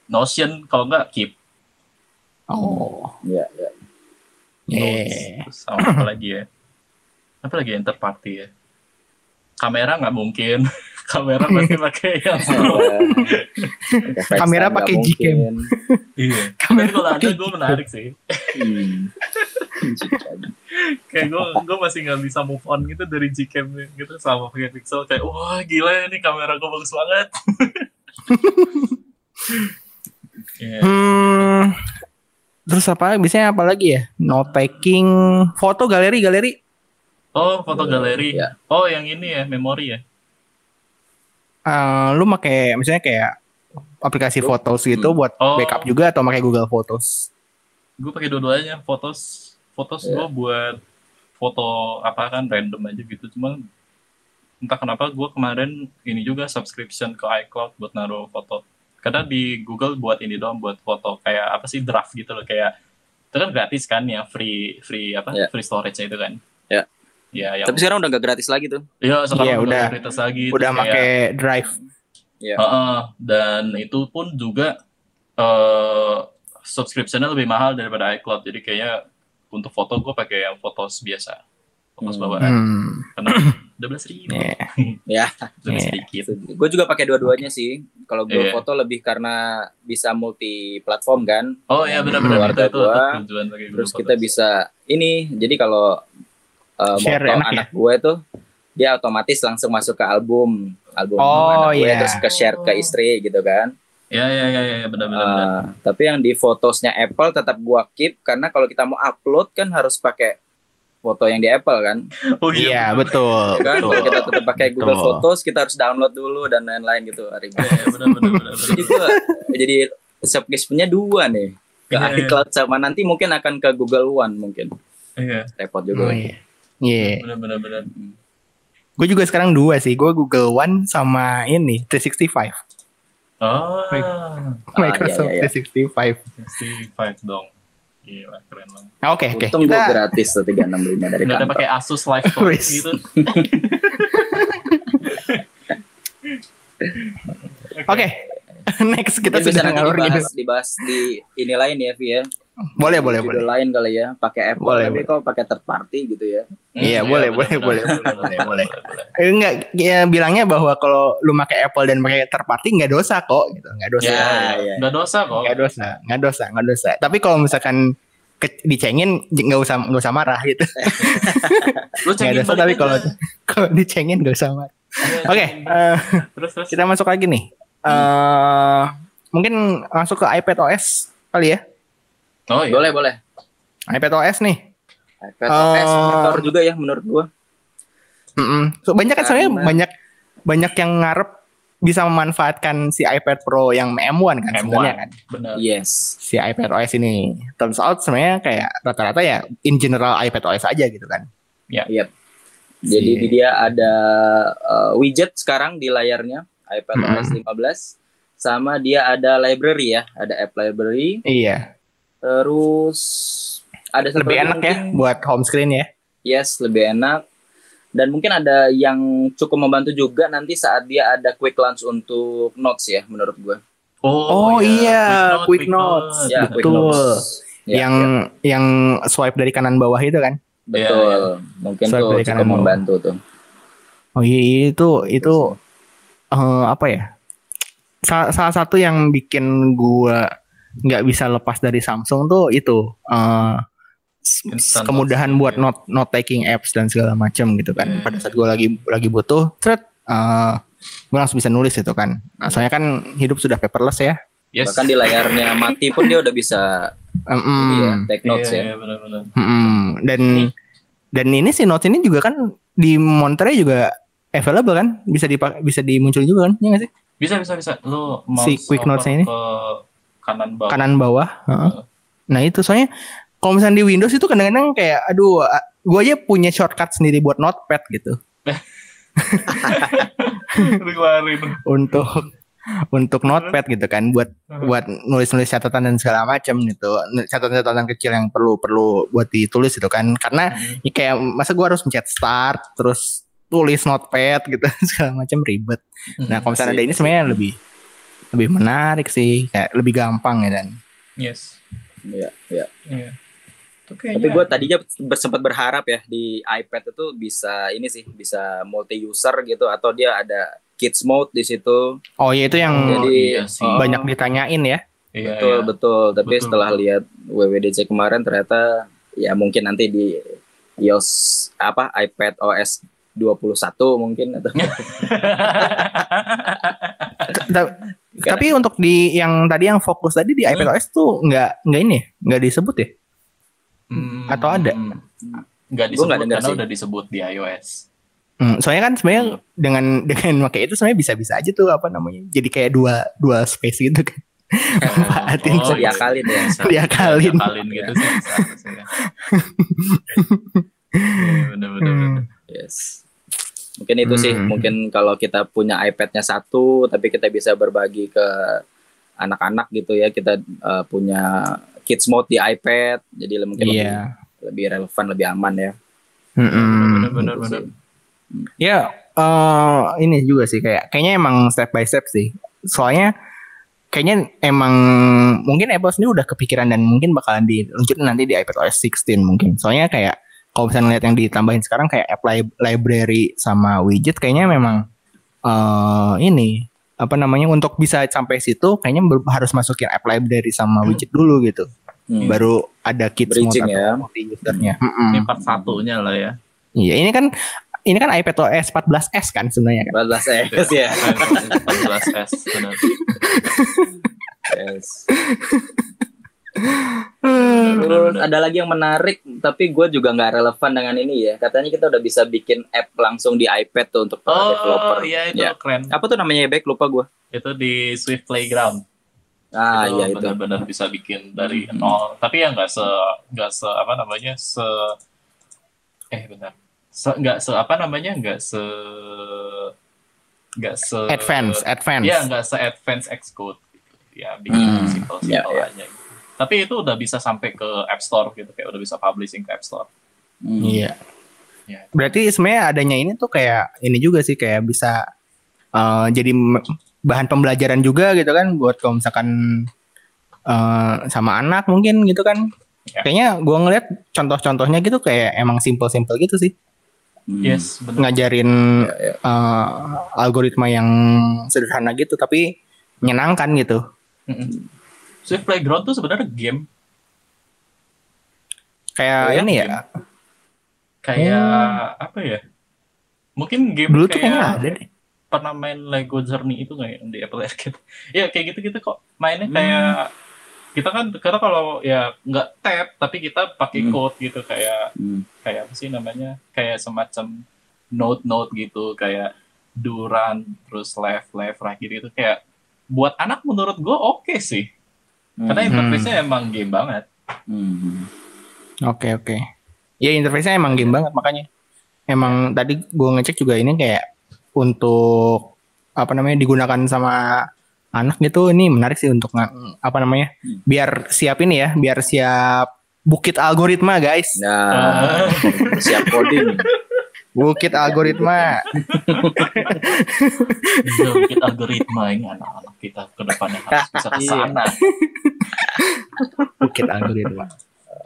Notion kalau nggak Keep. Oh. Iya, iya. Notes. Yeah. Terus sama apa lagi ya? Apa lagi yang terparty ya? Kamera nggak mungkin. (laughs) Kamera pasti pakai yang Pakai Kamera pakai Gcam. Iya. Kamera kalau ada gue menarik sih. Hmm. Kayak gue gue masih nggak bisa move on gitu dari Gcam gitu sama pakai Pixel kayak wah gila ini kamera gue bagus banget. (laughs) Iya. Hmm. Terus apa? Biasanya apa lagi ya? Note taking, foto galeri, galeri. Oh, foto galeri. Ya. Oh, yang ini ya, memori ya. Eh, lu pakai misalnya kayak aplikasi Photos gitu Hmm. buat Oh. backup juga atau pakai Google Photos? Gue pakai dua-duanya. Fotos, fotos Iya. gue buat foto apa kan random aja gitu. Cuman entah kenapa gue kemarin ini juga subscription ke iCloud buat naruh foto. Karena di Google buat ini doang buat foto kayak apa sih draft gitu loh kayak itu kan gratis kan ya free free apa Iya. free storage itu kan. Iya. Ya, yang Tapi sekarang udah gak gratis lagi tuh. Iya, sekarang Iya, udah, udah. gratis lagi. Udah pakai Drive. Iya. Heeh, dan itu pun juga eh subscriptionnya lebih mahal daripada iCloud. Jadi kayaknya untuk foto gue pakai yang fotos biasa, fotos Hmm. bawaan. Hmm. Karena (laughs) dua belas ribu, Iya. Ya. (laughs) lebih Iya. sedikit. Gue juga pakai dua-duanya sih. Kalau gue Iya. foto lebih karena bisa multi platform kan. Oh iya benar-benar itu, itu, tujuan pakai Terus kita bisa ini. Jadi kalau uh, Share moto enak ya? anak gue tuh dia otomatis langsung masuk ke album album Oh, anak gue iya. terus ke share ke istri gitu kan. Ya ya ya ya benar-benar. benar. Uh, tapi yang di fotosnya Apple tetap gua keep karena kalau kita mau upload kan harus pakai foto yang di Apple kan. (laughs) oh Iya, benar-benar. betul. Ya kan betul. kita tetap pakai Google Betul. Photos kita harus download dulu dan lain-lain gitu ribet. Iya, benar-benar, benar-benar. jadi gua jadi subscriptionnya dua nih ke Iya, iya. iCloud sama nanti mungkin akan ke Google One mungkin Iya, repot Oh, juga. iya. Iya. benar-benar. benar. Gue juga sekarang dua sih. Gue Google One sama ini 365. Oh, Microsoft iya, iya. 365. 65 dong. Gila, keren banget. Nah, Oke, oke. Untung gua Kita gratis tuh 365 dari Nggak ada kantor. pakai Asus Live Wis. gitu. oke. Next kita Mungkin bisa sudah nanti ngalur gitu. dibahas, dibahas di ini lain ya, Vi ya. Boleh, boleh, Judul boleh. lain kali ya, pakai Apple Boleh, tapi boleh. kok pakai third party gitu ya. Iya, Hmm, boleh, boleh, boleh, boleh, boleh. boleh. Eh, enggak, ya bilangnya bahwa kalau lu pakai Apple dan pakai third party nggak dosa kok, gitu. Nggak dosa. Ya, iya. nggak dosa kok. Nggak dosa, nggak dosa, nggak dosa. Tapi kalau misalkan ke- dicengin nggak usah nggak usah marah gitu. (laughs) Lu Nggak cengin dosa tapi kalau (laughs) kalau dicengin nggak usah marah. Iya, Oke, cengin. eh, terus terus. kita masuk lagi nih. Eh mungkin masuk ke iPad OS kali ya. Oh iya. Boleh, boleh. iPad OS nih. iPad OS Eh, motor juga ya menurut gua. Mm-mm. So, banyak kan sebenarnya banyak banyak yang ngarep bisa memanfaatkan si iPad Pro yang M1 kan M1. sebenarnya kan. Benar. Yes. Si iPad OS ini. Turns out sebenarnya kayak rata-rata ya in general iPad OS aja gitu kan. Yep. Jadi Si- di dia ada uh, widget sekarang di layarnya iPad Mm-mm. OS 15 sama dia ada library ya, ada app library. Iya. Terus ada Lebih enak ya mungkin- buat home screen ya. Yes, lebih enak. Dan mungkin ada yang cukup membantu juga nanti saat dia ada quick launch untuk notes ya menurut gua. Oh, iya, Quick Quick Notes. Ya, Betul. quick notes. Ya, yang yang swipe dari kanan bawah itu kan. betul. Mungkin Swipe tuh dari cukup kanan bawah. membantu tuh. Oh iya iya, itu itu eh, apa ya? Salah, salah satu yang bikin gua nggak bisa lepas dari Samsung tuh itu eh, s- Instant kemudahan notes, buat ya. note note taking apps dan segala macam gitu kan. Iya. Pada saat gua lagi lagi butuh, thread eh gua langsung bisa nulis itu kan. Nah, soalnya kan hidup sudah paperless ya. Yes. Bahkan di layarnya mati pun dia udah bisa Mm-mm. iya, take notes Iya, ya. iya, benar-benar. Mm-mm. Dan dan ini si notes ini juga kan di Monterey juga available kan, bisa dipak bisa dimunculin juga kan, ya nggak sih? Bisa bisa bisa. Lu mau Si quick notes-nya ini? ke kanan bawah. Kanan bawah. heeh. Nah itu soalnya kalau misalnya di Windows itu kadang-kadang kayak, aduh, gue aja punya shortcut sendiri buat notepad gitu (laughs) untuk untuk notepad gitu kan, buat buat nulis-nulis catatan dan segala macam gitu, catatan-catatan kecil yang perlu perlu buat ditulis gitu kan, karena Hmm. ya kayak masa gue harus mencet start terus tulis notepad gitu (laughs) segala macam ribet. Nah kalau misalnya ada ini sebenarnya lebih lebih menarik sih, kayak lebih gampang ya dan. Yes. Iya, iya. Iya. Itu Tapi gue tadinya sempat berharap ya di iPad itu bisa ini sih bisa multi user gitu atau dia ada kids mode di situ. Oh ya itu yang Jadi, iya sih. oh, banyak ditanyain ya. Iya, betul iya. betul. Tapi Betul, setelah betul. lihat WWDC kemarin ternyata ya mungkin nanti di iOS apa iPad OS 21 mungkin atau (laughs) Ta- Tapi untuk di yang tadi yang fokus tadi di iPadOS tuh nggak nggak ini, ya? nggak disebut ya? Hmm. Atau ada? nggak disebut denger karena sih. udah disebut di iOS. Hmm, soalnya kan sebenarnya dengan (laughs) dengan pakai itu sebenarnya bisa-bisa aja tuh apa namanya. Jadi kayak dua dua space gitu kan. (laughs) Manfaatin Bisa Oh, iya. diakalin ya. Bisa. Diakalin. Diakalin gitu sih harusnya. (laughs) Iya, bener-bener. Hmm. Yes. Mungkin itu sih, Hmm. mungkin kalau kita punya iPad-nya satu, tapi kita bisa berbagi ke anak-anak gitu ya, kita eh, punya kids mode di iPad, jadi mungkin lebih, Iya. lebih relevan, lebih aman ya. Mm-mm. Bener-bener. Gitu sih. Ya, eh ini juga sih kayak kayaknya emang step by step sih. Soalnya kayaknya emang mungkin Apple sendiri udah kepikiran dan mungkin bakalan diluncurin nanti di iPad OS 16 mungkin. Soalnya kayak kalau misalnya lihat yang ditambahin sekarang kayak app li- library sama widget kayaknya memang eh ini apa namanya untuk bisa sampai situ kayaknya harus masukin app library sama widget dulu gitu. Hmm. Baru ada kids mode Bridging atau ya. multi usernya. Mm-mm. Ini part satunya lah ya. Iya, ini kan ini kan iPad OS 14s kan sebenarnya kan. 14 S ya. 14S benar. (laughs) Yes. (laughs) Terus ada lagi yang menarik, tapi gue juga nggak relevan dengan ini ya. Katanya kita udah bisa bikin app langsung di iPad tuh untuk para Oh developer. iya itu Ya. keren. Apa tuh namanya ya, Back? Lupa gue. Itu di Swift Playground. Ah itu iya itu. benar-benar bisa bikin dari Hmm. nol. Tapi ya nggak se nggak se apa namanya se eh benar. Se, nggak se apa namanya nggak se nggak se Advance, advance. Ya nggak se advance Xcode. Ya bikin Hmm, simple simple aja. Gitu. Tapi itu udah bisa sampai ke App Store gitu kayak udah bisa publishing ke App Store. Hmm. Iya. Iya. Berarti sebenarnya adanya ini tuh kayak ini juga sih kayak bisa eh, jadi bahan pembelajaran juga gitu kan buat kalau misalkan eh, sama anak mungkin gitu kan. Ya. Kayaknya gua ngeliat contoh-contohnya gitu kayak emang simple-simple gitu sih. Hmm. Yes, benar. Ngajarin Ya, ya. eh, algoritma yang sederhana gitu tapi menyenangkan gitu. Mm-mm. Swift Playground tuh sebenarnya game Kayak Oh ya, ini game. ya. kayak apa ya? Mungkin game Dulu tuh kayak kayaknya ada deh. pernah main Lego Journey itu nggak ya di Apple Arcade? (laughs) ya kayak gitu-gitu kok mainnya Hmm. kayak kita kan karena kalau ya nggak tap tapi kita pakai Hmm. code gitu kayak Hmm. kayak apa sih namanya kayak semacam note-note gitu kayak do run terus left left right gitu, gitu kayak buat anak menurut gue oke sih karena Hmm. interface-nya emang game banget. Hmm. Oke oke. Ya interface-nya emang game banget makanya. Emang tadi gue ngecek juga ini kayak untuk apa namanya digunakan sama anak gitu ini menarik sih untuk apa namanya Hmm. biar siap ini ya biar siap bukit algoritma guys Nah, (laughs) siap coding. Bukit algoritma bikin algoritma ini anak-anak kita ke depannya harus bisa ke sana. bukit algoritma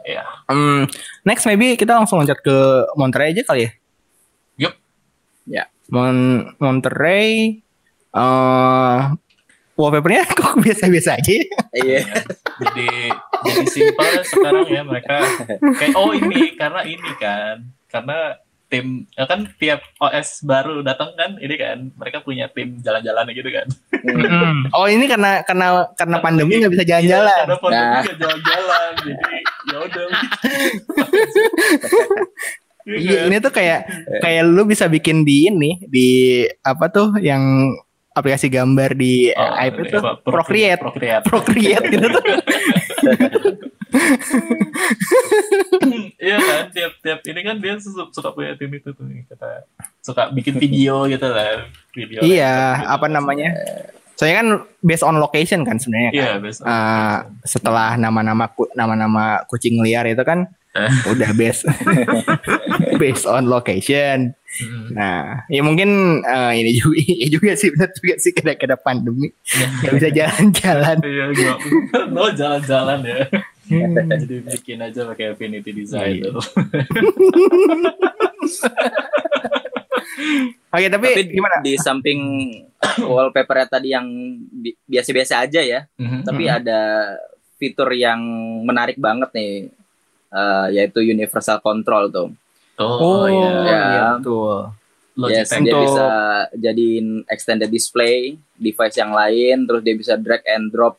ya. Hmm, next maybe kita langsung loncat ke Monterey aja kali ya Yup. Ya. Mon Monterey eh wallpapernya (laughs) kok biasa-biasa aja ya? Iya. Jadi jadi simpel sekarang ya mereka kayak oh ini karena ini kan karena tim ya kan tiap OS baru datang kan ini kan mereka punya tim jalan-jalan gitu kan. Hmm. Oh ini karena karena karena pandemi nggak bisa jalan-jalan. Iya, karena pandemi Nah. nggak jalan-jalan jadi ya udah. (laughs) Iya ini tuh kayak kayak lu bisa bikin di ini di apa tuh yang aplikasi gambar di Oh, iPad ini tuh apa? Procreate, Procreate. Procreate gitu tuh. (laughs) (laughs) Iya kan tiap tiap ini kan dia suka, punya tim itu tuh kita suka bikin video gitu lah video Iya, gitu. apa namanya? Soalnya kan based on location kan sebenarnya kan. Iya biasa. Eh, setelah nama-nama ku- nama-nama kucing liar itu kan Eh. (laughs) udah based (laughs) based on location. Mm. Nah, ya mungkin eh, ini juga (laughs) ya juga sih benar juga sih kena kena pandemi nggak bisa jalan-jalan. Iya no jalan-jalan ya. Hmm. Jadi bikin aja pakai Affinity Design Iya. tuh. (laughs) Oke, tapi, Tapi gimana? di samping wallpaper tadi yang bi- biasa-biasa aja ya, Mhm. tapi Mhm. ada fitur yang menarik banget nih, eh, yaitu universal control tuh. Oh, iya. iya. iya, betul. Yes, dia bisa jadiin extended display device yang lain, terus dia bisa drag and drop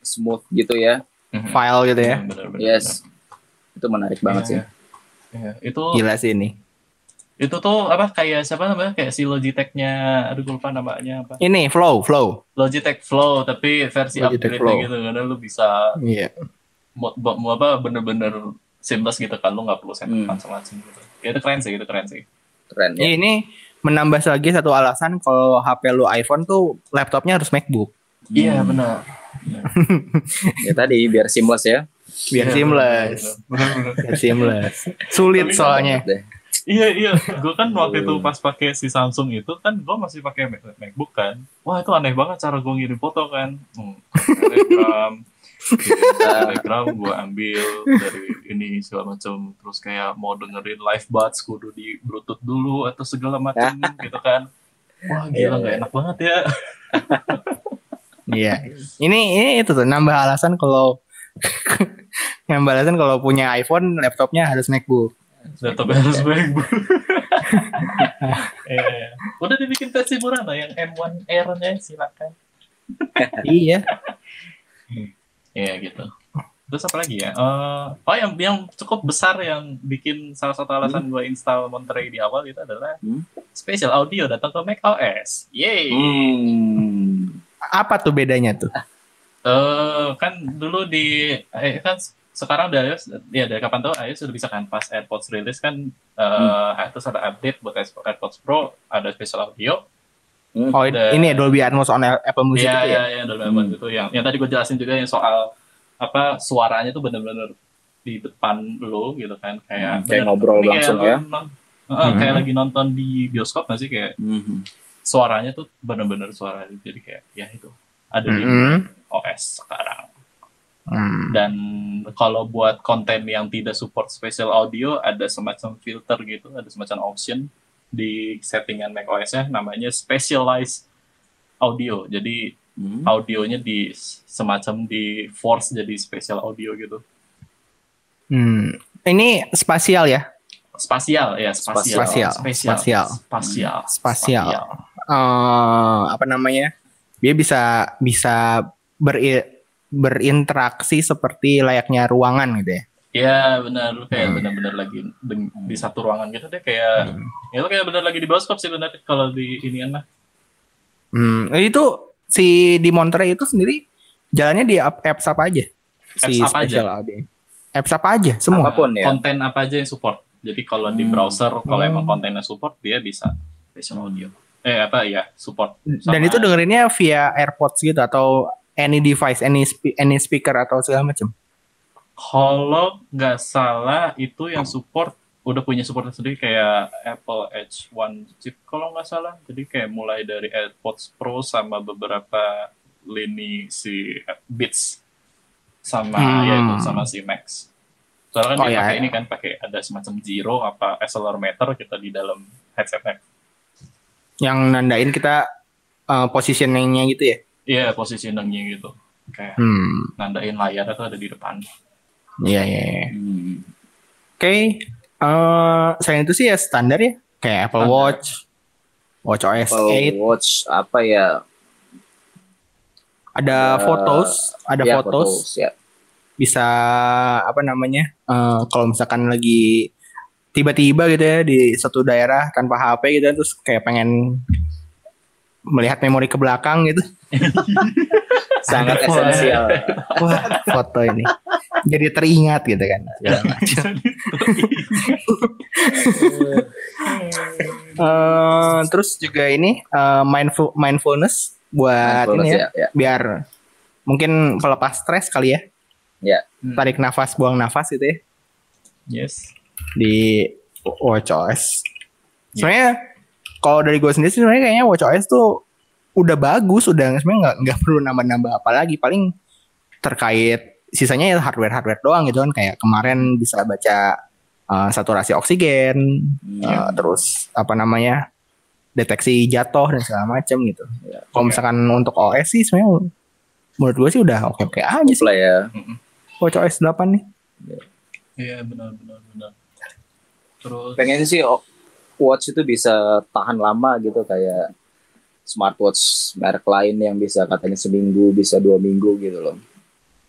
smooth gitu ya. Mhm. File gitu ya. Bener, bener, Yes, itu menarik banget sih. Iya. Ya, itu Gila sih ini. itu tuh apa kayak siapa namanya kayak si Logitech-nya aduh gue lupa namanya apa Ini flow, flow. Logitech Flow tapi versi Logitech upgrade Flow. gitu karena lu bisa Iya. mau, mau- mau apa bener-bener seamless gitu kan lu nggak perlu setup Hmm. macam-macam gitu ya itu keren sih itu keren sih Keren ya. Ini menambah lagi satu alasan kalau HP lu iPhone tuh laptopnya harus MacBook. iya Hmm. benar Ya tadi biar seamless ya. Biar Iya, seamless. Biar seamless. Sulit Tapi soalnya. Deh. iya iya gue kan waktu itu pas pakai si Samsung itu kan gue masih pakai Mac- MacBook kan wah itu aneh banget cara gue ngirim foto kan hmm. telegram telegram gue ambil dari ini segala macam terus kayak mau dengerin live buds kudu di bluetooth dulu atau segala macam gitu kan wah gila Iya, nggak iya. enak banget ya (laughs) Iya. Ini ini itu tuh nambah alasan kalau (laughs) nambah alasan kalau punya iPhone laptopnya harus MacBook. laptop harus MacBook iya. (laughs) udah dibikin versi murah lah yang M1 Air nya silakan (laughs) iya. Iya gitu. Terus apa lagi ya? Eh, oh yang yang cukup besar yang bikin salah satu alasan gue install Monterey di awal itu adalah Hmm. spesial audio datang ke Mac OS. Yeay. Hmm. Apa tuh bedanya tuh? Eh, kan dulu di eh, kan sekarang dari iOS ya dari kapan tahu iOS sudah bisa kan pas AirPods rilis kan eh terus ada update buat AirPods Pro ada spesial audio. Oh Udah. ini ya Dolby Atmos on Apple Music Iya itu iya ya. iya dulu Hmm. itu yang yang tadi gue jelasin juga yang soal apa suaranya tuh bener-bener di depan lo gitu kan kayak Hmm, kayak ngobrol kayak langsung lo ya. non- Heeh, kayak Hmm. lagi nonton di bioskop nggak sih kayak Hmm. Suaranya tuh bener-bener suara jadi kayak ya itu ada di Mhm. OS sekarang Hmm. dan kalau buat konten yang tidak support spatial audio ada semacam filter gitu ada semacam option di settingan macOS-nya namanya specialized audio jadi Hmm. audionya di semacam di force jadi spesial audio gitu Hmm. Ini spasial ya? spasial ya spasial Spasial. spesial Spasial. spasial Spasial. Eh apa namanya? Dia bisa bisa beri- berinteraksi seperti layaknya ruangan gitu ya. ya benar lu kayak Hmm. benar-benar lagi di, di satu ruangan gitu deh kayak ya lu kayak benar lagi di bioskop sih benar kalau di ini mah Hmm, itu si di Monterey itu sendiri jalannya di app, apps apa aja? Si Apps apa aja? audio. Apps apa aja? Semua. Apa pun ya. konten apa aja yang support jadi kalau di Hmm. browser kalau Oh. emang kontennya support dia bisa spesial audio eh apa ya support Dan Sama- itu dengerinnya via AirPods gitu atau any device, any spe- any speaker atau segala macam. Kalau nggak salah itu yang support udah punya support sendiri kayak Apple Edge One chip kalau nggak salah. Jadi kayak mulai dari AirPods Pro sama beberapa lini si Beats sama Hmm. ya itu sama si Max. Soalnya kan Oh, dia ya, pakai ya. ini kan pakai ada semacam zero apa accelerometer kita di dalam headsetnya. Yang nandain kita uh, positioningnya gitu ya. Iya positioningnya gitu. Kayak Hmm, nandain layar itu ada di depan. iya iya. iya. Hmm. Oke, eh selain itu sih ya standar ya, kayak Apple Standar. Watch, Watch OS Apple 8, Watch apa ya? ada Ya, fotos, ada Ya, fotos, ya. bisa apa namanya? eh, kalau misalkan lagi tiba-tiba gitu ya di satu daerah tanpa HP gitu terus kayak pengen melihat memori ke belakang gitu. (laughs) Sangat esensial. Wah, foto ini. Jadi teringat gitu kan. (laughs) Eh, terus juga ini eh, mindful mindfulness buat Mindfulness ini ya, ya, ya. biar mungkin pelepas stres kali ya. Ya. Tarik nafas, buang nafas gitu ya Yes. Di WatchOS. Sebenarnya kalau dari gue sendiri sih sebenarnya kayaknya WatchOS tuh udah bagus, udah sebenarnya nggak nggak perlu nambah-nambah apa lagi. Paling terkait sisanya ya hardware-hardware doang gitu kan. Kayak kemarin bisa baca uh, saturasi oksigen, Hmm. uh, terus apa namanya deteksi jatuh dan segala macam gitu. Ya, Kalau misalkan untuk OS sih sebenarnya menurut gue sih udah oke-oke aja sih. Lah ya. WatchOS 8 nih. Iya benar benar benar. Terus Pengen sih o- watch itu bisa tahan lama gitu kayak smartwatch merek lain yang bisa katanya seminggu, bisa dua minggu gitu loh.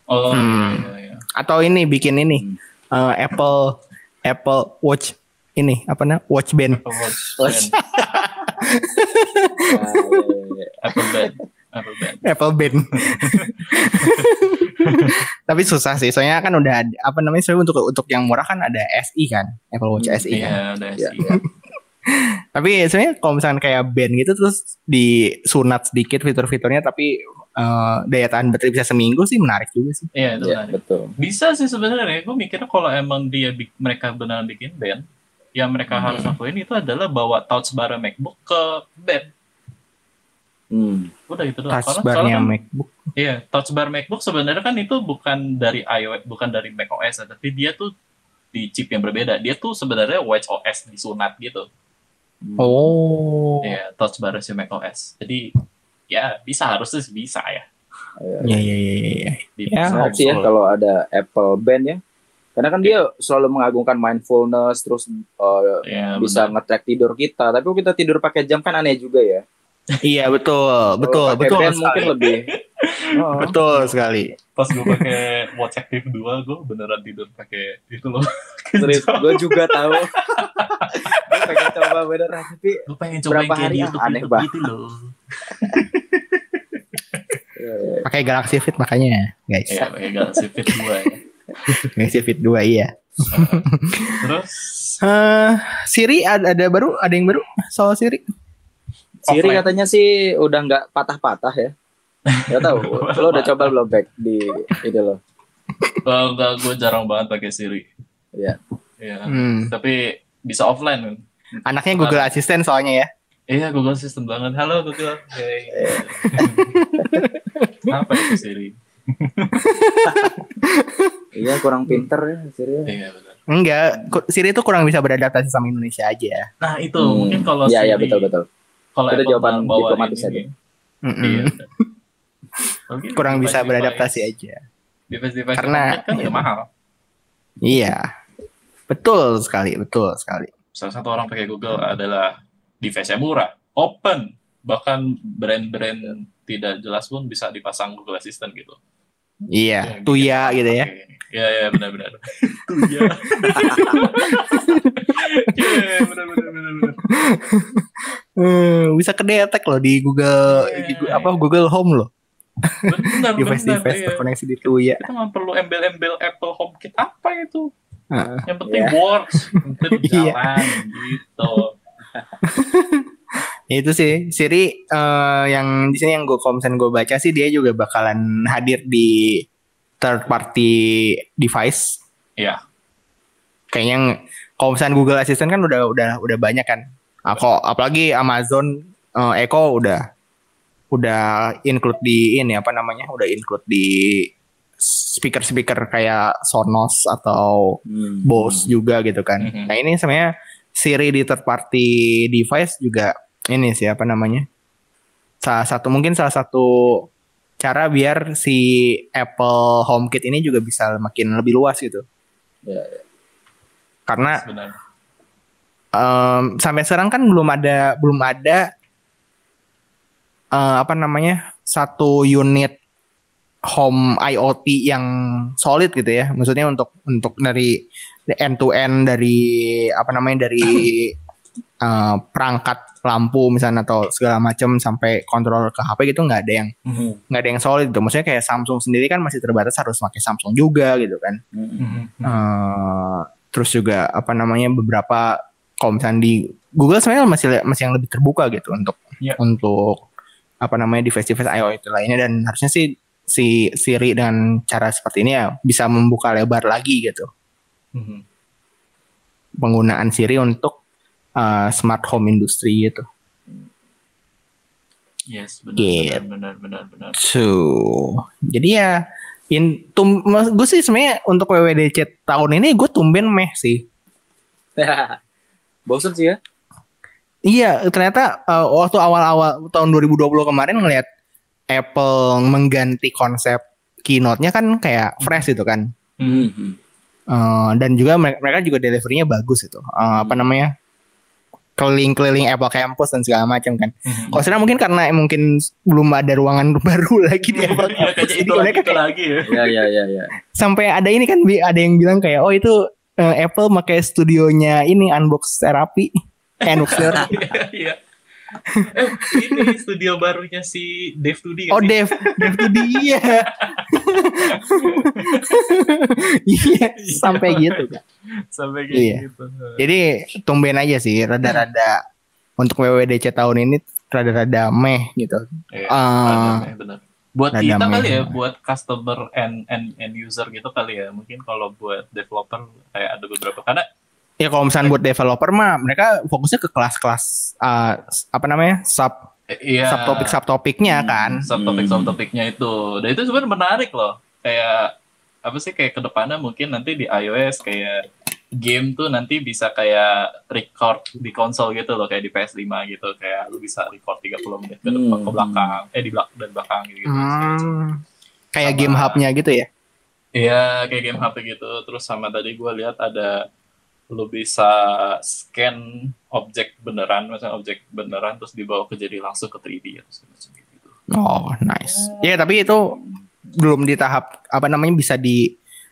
oh Hmm. iya iya. Atau ini bikin ini Hmm. uh, Apple Apple Watch ini apa namanya Watch Band. Apple Watch. (laughs) Band. (laughs) Nah, iya, iya, iya. Apple Band. Apple Band. Apple Band. (laughs) Tapi susah sih, soalnya kan udah ada, apa namanya soalnya untuk untuk yang murah kan ada SI kan, Apple Watch Hmm, SI kan. Iya, udah Iya, sih. iya. Tapi sebenarnya kalau misalkan kayak band gitu terus disunat sedikit fitur-fiturnya tapi eh, daya tahan baterai bisa seminggu sih menarik juga sih. Iya, itu menarik. betul. Bisa sih sebenarnya. Gue mikirnya kalau emang dia mereka beneran bikin band, yang mereka harus lakuin itu adalah bawa touch bar MacBook ke band. Hmm. Udah itu doang. Touch barnya soalnya kan- MacBook. Iya, touch bar MacBook sebenarnya kan itu bukan dari iOS, bukan dari macOS, ya, tapi dia tuh di chip yang berbeda. Dia tuh sebenarnya watchOS disunat gitu. Hmm. Oh. Iya, touch bar si macOS. Jadi ya bisa harusnya sih bisa ya. Iya Iya. iya iya iya. Di Ya, sih ya kalau ada Apple Band ya. Karena kan dia selalu mengagungkan mindfulness terus uh, Iya, bisa nge-track tidur kita. Tapi kalau kita tidur pakai jam kan aneh juga ya. Iya betul, betul, pakai betul band mungkin lebih. Oh, Betul sekali. Pas gue pakai Watch Active 2, gue beneran tidur pakai itu loh. (laughs) serius, gue juga tahu. (laughs) gue pengen coba beneran tapi Gue pengen coba Berapa yang kayak hari, di ah, YouTube, aneh YouTube banget. gitu loh. (laughs) Pakai Galaxy Fit makanya, guys. Iya, pakai Galaxy Fit 2 ya. Galaxy Fit 2 iya. Terus Eh, Siri ada, ada baru, ada yang baru soal Siri? Siri Offline. katanya sih udah nggak patah-patah ya. Gak tahu. (laughs) lo udah coba belum back di itu lo. uh, enggak gue jarang banget pakai Siri. Iya. Iya. Hmm. Tapi bisa offline kan. Anaknya Google Assistant soalnya ya. Iya, Google Assistant banget. Halo Google. Hey. (laughs) Apa itu Siri? (laughs) Iya kurang pinter ya Siri. Iya benar. Enggak, Siri itu kurang bisa beradaptasi sama Indonesia aja. Nah itu Hmm. mungkin kalau Iya Siri, iya betul betul. Kalau Itu jawaban diplomatis aja. Mm-mm. Iya. Mungkin Kurang bisa beradaptasi aja. Device-device Karena- Android kan iya. ya mahal. Iya. Betul sekali, betul sekali. Salah satu orang pakai Google adalah device-nya murah, open, bahkan brand-brand tidak jelas pun bisa dipasang Google Assistant gitu. Iya, Tuya gitu ya. Iya, iya benar-benar. (laughs) Tuya. (laughs) Iya, benar-benar benar-benar. Hmm, bisa kedetek loh di Google Iya. di Gu- apa Google Home loh. Benar, (laughs) benar. Device-device iya. terkoneksi di Tuya. Kita nggak perlu embel-embel Apple HomeKit apa itu. Heeh. Yang penting Iya. works, (laughs) penting Iya. jalan gitu. (laughs) Itu sih Siri eh, yang di sini yang gue komsen gue baca sih dia juga bakalan hadir di third party device. Iya. Kayaknya kalau misalnya Google Assistant kan udah udah udah banyak kan. Aku apalagi Amazon eh, Echo udah udah include di ini apa namanya? Udah include di speaker-speaker kayak Sonos atau Hmm. Bose juga gitu kan. Mhm. Nah ini sebenarnya Siri di third party device juga ini sih apa namanya? Salah satu mungkin salah satu cara biar si Apple HomeKit ini juga bisa makin lebih luas gitu. Iya, Karena Sebenarnya. Em, sampai sekarang kan belum ada belum ada eh, apa namanya satu unit home IoT yang solid gitu ya. Maksudnya untuk untuk dari end to end dari apa namanya dari (laughs) eh, perangkat lampu misalnya atau segala macam sampai kontrol ke HP gitu nggak ada yang Hmm. nggak ada yang solid gitu. Maksudnya kayak Samsung sendiri kan masih terbatas harus pakai Samsung juga gitu kan. Hmm. Mhm. Eh, terus juga apa namanya beberapa kalau misalnya di Google sebenarnya masih masih yang lebih terbuka gitu untuk Iya. untuk apa namanya device-device iOS lainnya dan harusnya sih si Siri dengan cara seperti ini ya bisa membuka lebar lagi gitu Mhm. penggunaan Siri untuk uh, smart home industry gitu. Yes, Gitu. benar, benar, benar, benar, benar. So, jadi ya in tum gue sih sebenarnya untuk WWDC tahun ini gue tumben meh sih. (laughs) Bosen sih ya. Iya, ternyata uh, waktu awal-awal tahun 2020 kemarin ngelihat Apple mengganti konsep keynote-nya kan kayak fresh itu kan. Mhm. Hmm. Uh, dan juga mereka, mereka juga deliverynya bagus itu. Uh, apa namanya? keliling-keliling Apple Campus dan segala macam kan. Mhm. Kalau sekarang mungkin karena mungkin belum ada ruangan (laughs) baru lagi di Apple Iya, Campus. kayaknya Jadi itu lagi, itu kayak lagi ya. Ya ya ya ya. sampai ada ini kan ada yang bilang kayak oh itu eh, Apple pakai studionya ini unbox terapi. Eh, unbox (laughs) terapi. Iya. eh, ini studio barunya si Dev 2D Oh Dev, Dev tuh dia. Iya, sampai gitu. Kak. sampai kayak Iya. gitu. Jadi tumben aja sih, rada-rada untuk WWDC tahun ini rada-rada meh gitu. Iya, Ah. benar, benar. Buat Rada kita kali ya, buat customer and and and user gitu kali ya. Mungkin kalau buat developer kayak ada beberapa karena Ya kalau misalnya buat developer mah mereka fokusnya ke kelas-kelas uh, apa namanya sub iya subtopik subtopiknya kan. subtopik Hmm. subtopiknya itu. Dan itu sebenarnya menarik loh. Kayak apa sih kayak ke depannya mungkin nanti di iOS kayak game tuh nanti bisa kayak record di konsol gitu loh kayak di PS5 gitu kayak lu bisa record 30 menit ke depan Hmm. ke belakang eh di belakang dan belakang gitu, Hmm, kayak Sama- game hubnya gitu ya. Iya, kayak game HP gitu. Terus sama tadi gue lihat ada lu bisa scan objek beneran, misalnya objek beneran terus dibawa ke jadi langsung ke 3D atau segala macam gitu. Oh, nice. Ya, tapi itu belum di tahap apa namanya bisa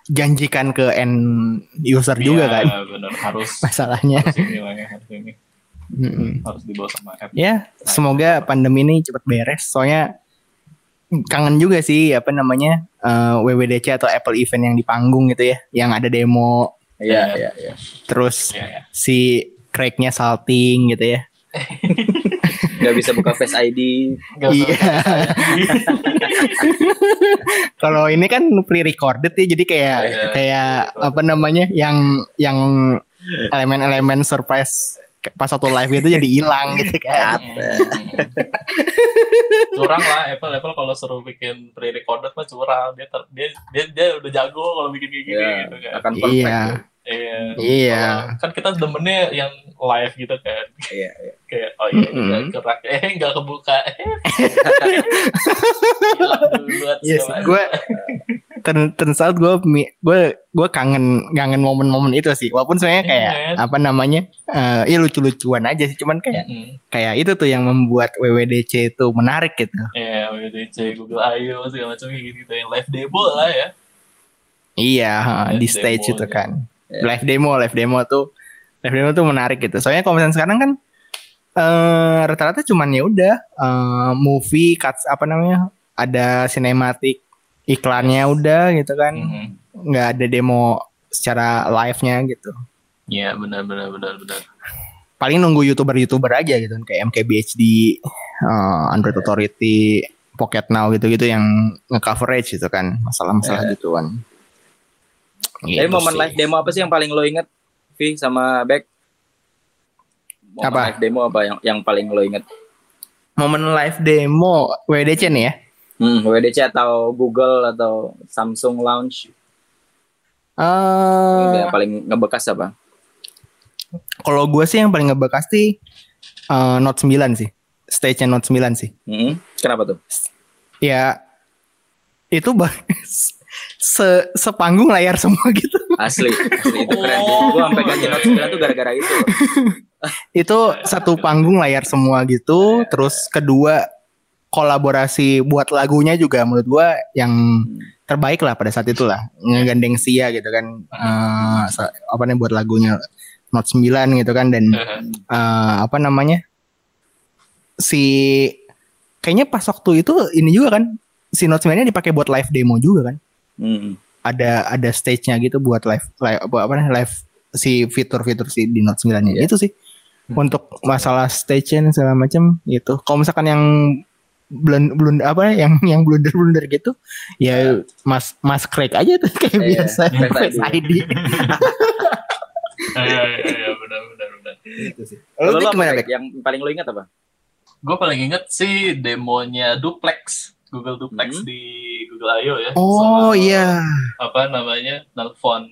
dijanjikan ke end user juga Iya, kan bener harus (laughs) masalahnya. harus ini lah ya, harus ini Mm-mm. harus dibawa sama app. Ya, semoga pandemi ini cepat beres. Soalnya kangen juga sih apa namanya eh, WWDC atau Apple event yang di panggung gitu ya, yang ada demo, Iya, iya, iya. terus Iya, ya. si Craig-nya salting gitu ya. (laughs) Gak bisa buka Face ID. Nggak Iya. (laughs) Kalau ini kan pre-recorded ya, jadi kayak Iya, kayak apa namanya yang yang elemen-elemen surprise pas satu live itu jadi hilang gitu kan. (laughs) curang lah Apple Apple kalau suruh bikin pre-recorded mah curang dia ter- dia, dia dia udah jago kalau bikin kayak gini Iya, gitu kan akan perfect. Iya. Iya Iya. Kalau- kan kita demennya yang live gitu kan Iya, iya. (laughs) kayak oh iya Mm-mm. nggak gerak eh nggak kebuka eh Iya sih, gue turn, turns out gue gue gue kangen kangen momen-momen itu sih. Walaupun sebenarnya kayak Iya. apa namanya, eh ya lucu-lucuan aja sih. Cuman kayak Mm-mm. kayak itu tuh yang membuat WWDC itu menarik gitu. Iya, WDC, Google I.O. segala macam kayak gitu yang live demo lah ya. Iya, Live di stage itu kan. Iya. Live demo, live demo tuh live demo tuh menarik gitu. Soalnya kalau misalnya sekarang kan eh rata-rata cuman ya udah eh, movie cuts apa namanya? Ada sinematik iklannya udah gitu kan. Mhm. nggak ada demo secara live-nya gitu. Iya, benar benar benar benar. Paling nunggu youtuber-youtuber aja gitu kayak MKBHD, eh, Android Authority, Pocket Now gitu-gitu yang nge-coverage gitu kan masalah-masalah gituan. Tapi Gitu momen sih. live demo apa sih yang paling lo inget? Vi sama Beck? Momen Apa? live demo apa yang yang paling lo inget? Momen live demo WDC nih ya. Hmm, WDC atau Google atau Samsung Launch? Eh, Yang paling ngebekas apa? kalau gue sih yang paling ngebekas sih eh, Note 9 sih. Stage-nya Note 9 sih. Hmm, kenapa tuh? Ya itu ba- (laughs) se sepanggung layar semua gitu. Asli, asli itu keren. Oh, Gue sampai ganti iya, Note 9 tuh gara-gara itu. (laughs) itu satu panggung layar semua gitu terus kedua kolaborasi buat lagunya juga menurut gua yang terbaik lah pada saat itulah ngegandeng Sia gitu kan eh, sa- apa nih buat lagunya Note 9 gitu kan dan eh, apa namanya si kayaknya pas waktu itu ini juga kan si Note 9 nya dipakai buat live demo juga kan Hmm. ada ada stage-nya gitu buat live live apa, apa namanya, live si fitur-fitur si di Note 9 nya itu sih Hmm. untuk masalah stage-nya segala macam gitu kalau misalkan yang belum belum apa yang yang blunder blunder gitu ya mas mas crack aja tuh (laughs) kayak Iya, biasa Face Face ID. Iya, iya, iya, benar benar benar. Lalu Kalau Bek, lo gimana? Yang paling lo inget apa? Gue paling inget sih demonya Duplex, Google Duplex Hmm. di Google I.O. ya. oh iya Apa namanya? Nelfon,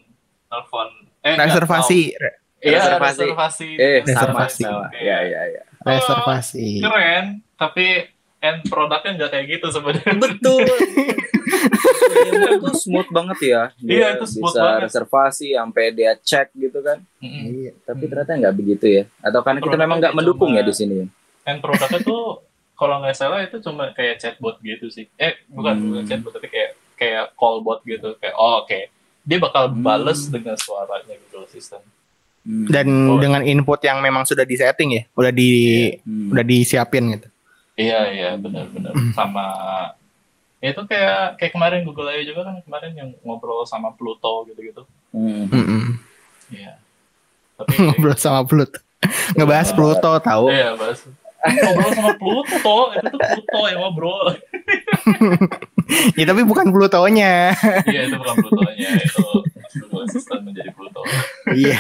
nelfon. Eh, reservasi. Iya, Reservasi. reservasi. Eh, Reservasi. Iya, iya, iya. reservasi Keren, tapi end produknya nggak kayak gitu sebenarnya. Betul. (laughs) Tuh smooth banget ya. Dia Iya, itu smooth bisa banget. reservasi sampai dia cek gitu kan. Mm-mm. iya Tapi ternyata nggak begitu ya. Atau karena kita memang nggak cuma- mendukung ya di sini. End produknya tuh kalau nggak salah itu cuma kayak chatbot gitu sih. Eh, bukan Hmm. bukan chatbot tapi kayak kayak call bot gitu. Kayak oh oke. dia bakal bales dengan suaranya Google Assistant. Hmm. Dan Oh. dengan input yang memang sudah disetting ya, udah di Hmm. udah disiapin gitu. Iya iya benar-benar sama ya itu kayak kayak kemarin Google I.O juga kan kemarin yang ngobrol sama Pluto gitu-gitu. Hmm. Mm-mm. Iya. (laughs) Tapi Ngobrol sama Pluto. Ngebahas Pluto tahu. iya bahas ngobrol sama Pluto itu tuh Pluto yang ngobrol. (laughs) Ya tapi bukan Plutonya. Iya itu bukan Plutonya itu Assistant menjadi Pluto. Iya.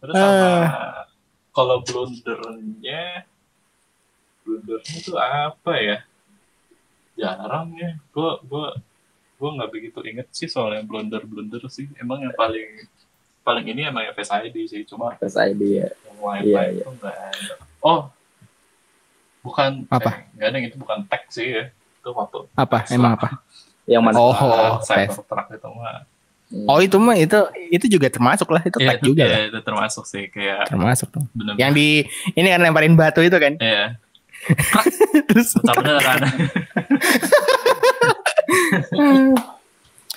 Terus sama Ah. kalau blundernya blundernya itu apa ya? Jarang ya. Gue gue gue nggak begitu inget sih soal yang blunder blunder sih. Emang yang paling paling ini emang yang Face ID sih. Cuma Face ID ya. yang lain Iya, iya. itu nggak ada. Oh bukan Apa? Eh, nggak ada yang itu bukan tag sih ya. Itu waktu Apa? Tesla. Emang apa? Yang mana? Oh, tes. Cybertruck itu mah. Oh itu mah itu itu juga termasuk lah itu Iya, tag itu, juga lah. itu termasuk sih kayak Termasuk tuh. bener Yang di ini kan lemparin batu itu kan. Iya, (laughs) Terus bener kan. (laughs)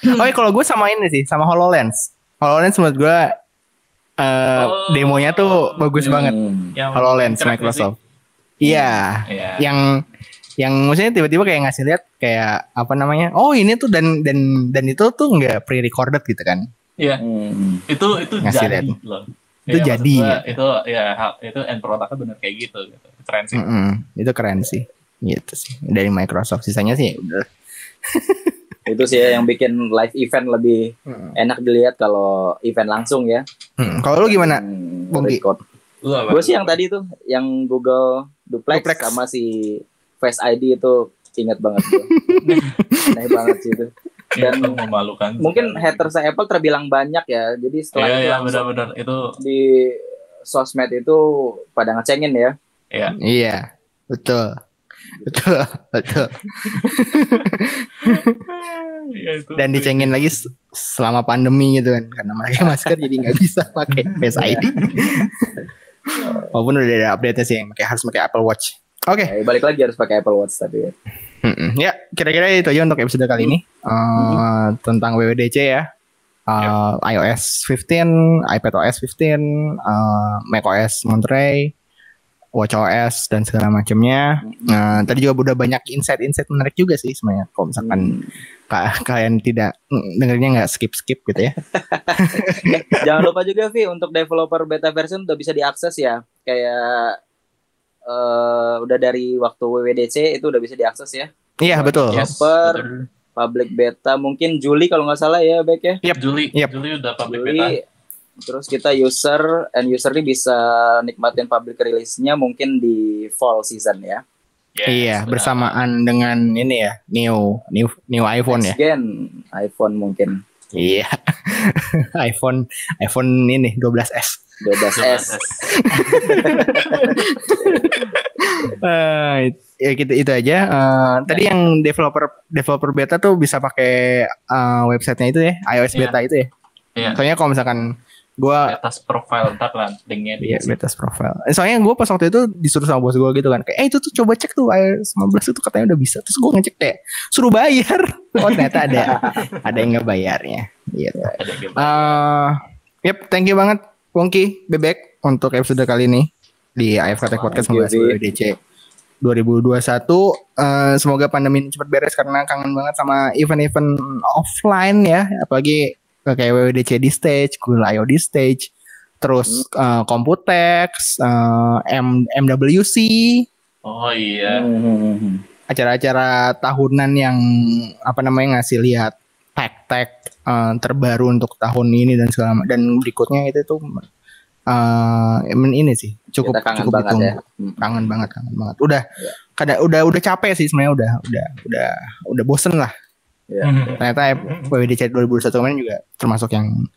Oh iya, kalau gue sama ini sih, sama HoloLens. HoloLens menurut gue eh Oh. demonya tuh bagus Hmm. banget. yang HoloLens Microsoft. Iya, sih. Iya. yang yang maksudnya tiba-tiba kayak ngasih lihat kayak apa namanya? Oh, ini tuh dan dan dan itu tuh nggak pre-recorded gitu kan. Iya, Hmm. itu itu Ngasih jadi lihat. loh. Itu Iya, jadi, gua, gitu. itu ya itu end produknya bener kayak gitu gitu. Keren sih. Mm-mm, itu keren sih. Gitu sih. Dari Microsoft sisanya sih ya udah. (laughs) Itu sih ya yang bikin live event lebih enak dilihat kalau event langsung ya. Hmm, Kalau lu gimana? Hmm, Bongki? Gue sih yang tadi tuh, yang Google Duplex, Duplex. sama si Face ID itu inget banget gue. (laughs) Aneh banget sih itu. Iya, dan itu memalukan. Mungkin sekali. haters Apple terbilang banyak ya. Jadi setelah Iya, itu iya langsung benar-benar itu di sosmed itu pada ngecengin ya. ya. Iya, betul. Betul, betul. Iya, itu. Dan dicengin lagi selama pandemi gitu kan karena pakai (laughs) masker jadi nggak bisa pakai Face ID. Walaupun udah ada update-nya sih yang pakai harus pakai Apple Watch. Oke, Ya, balik lagi harus pakai Apple Watch tapi ya. Ya kira-kira itu aja untuk episode kali ini Eh, tentang WWDC ya. Eh, iOS 15, iPadOS 15, eh, macOS Monterey, WatchOS dan segala macamnya. Nah, tadi juga udah banyak insight-insight menarik juga sih sebenarnya. Kalau misalkan Hmm. ka- kalian tidak dengernya nggak skip-skip gitu ya. (laughs) Jangan lupa juga Vi untuk developer beta version udah bisa diakses ya. Kayak eh udah dari waktu WWDC itu udah bisa diakses ya. Iya betul. Yes, Developer, betul. public beta mungkin Juli kalau nggak salah ya Bek ya. Yep. Juli, Yep. Juli udah public beta. Terus kita user and user ini bisa nikmatin public release-nya mungkin di fall season ya. Yes, iya benar. bersamaan dengan ini ya new new new iPhone ya. Next gen iPhone mungkin Iya. (laughs) iPhone iPhone ini 12s. 12s. Eh, ya gitu itu aja. Eh, tadi yang developer developer beta tuh bisa pakai eh, websitenya itu ya, iOS Iya. beta itu ya. Iya. Soalnya kalau misalkan gua atas profile ntar lah linknya di Iya, betas profile. Eh, Soalnya gue pas waktu itu disuruh sama bos gue gitu kan. Kayak, eh itu tuh coba cek tuh iOS 15 itu katanya udah bisa. Terus gue ngecek kayak, suruh bayar. (laughs) Oh ternyata ada ada yang nggak bayarnya. Gitu. Eh, yep, thank you banget Wongki Bebek untuk episode kali ini di AFK Tech Podcast membahas. WWDC 2021. Eh, semoga pandemi ini cepat beres karena kangen banget sama event-event offline ya, apalagi kayak WWDC di stage, Google I.O. di stage, terus eh, Computex, eh, M- MWC, Oh iya. Hmm. acara-acara tahunan yang apa namanya ngasih lihat tag-tag eh, terbaru untuk tahun ini dan segala dan berikutnya itu tuh em- ini sih cukup Kita kangen cukup banget ditunggu. ya. Hmm. kangen banget kangen banget udah Ya. kada udah udah capek sih sebenarnya udah udah udah udah bosen lah Ya. ternyata WWDC 2021 kemarin juga termasuk yang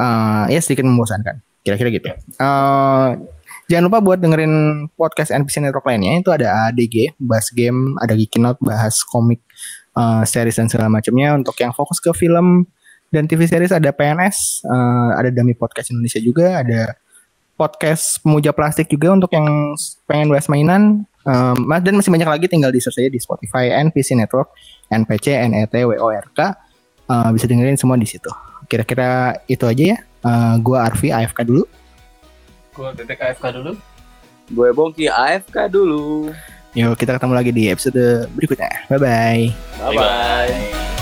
eh ya sedikit membosankan. Kira-kira gitu. Eh jangan lupa buat dengerin podcast NPC Network lainnya. Itu ada ADG bahas game ada Geeky Note bahas komik eh, series dan segala macamnya. Untuk yang fokus ke film dan TV series ada PNS eh, ada Dami Podcast Indonesia juga ada podcast pemuja plastik juga untuk yang pengen bahas mainan Eh, mas dan masih banyak lagi tinggal di search aja di Spotify NPC Network NPC NET WORK uh, bisa dengerin semua di situ. Kira-kira itu aja ya. Uh, gua Arfi AFK dulu. Gua titik AFK dulu. Gue Bongki AFK dulu. Yuk kita ketemu lagi di episode berikutnya. Bye bye. Bye bye.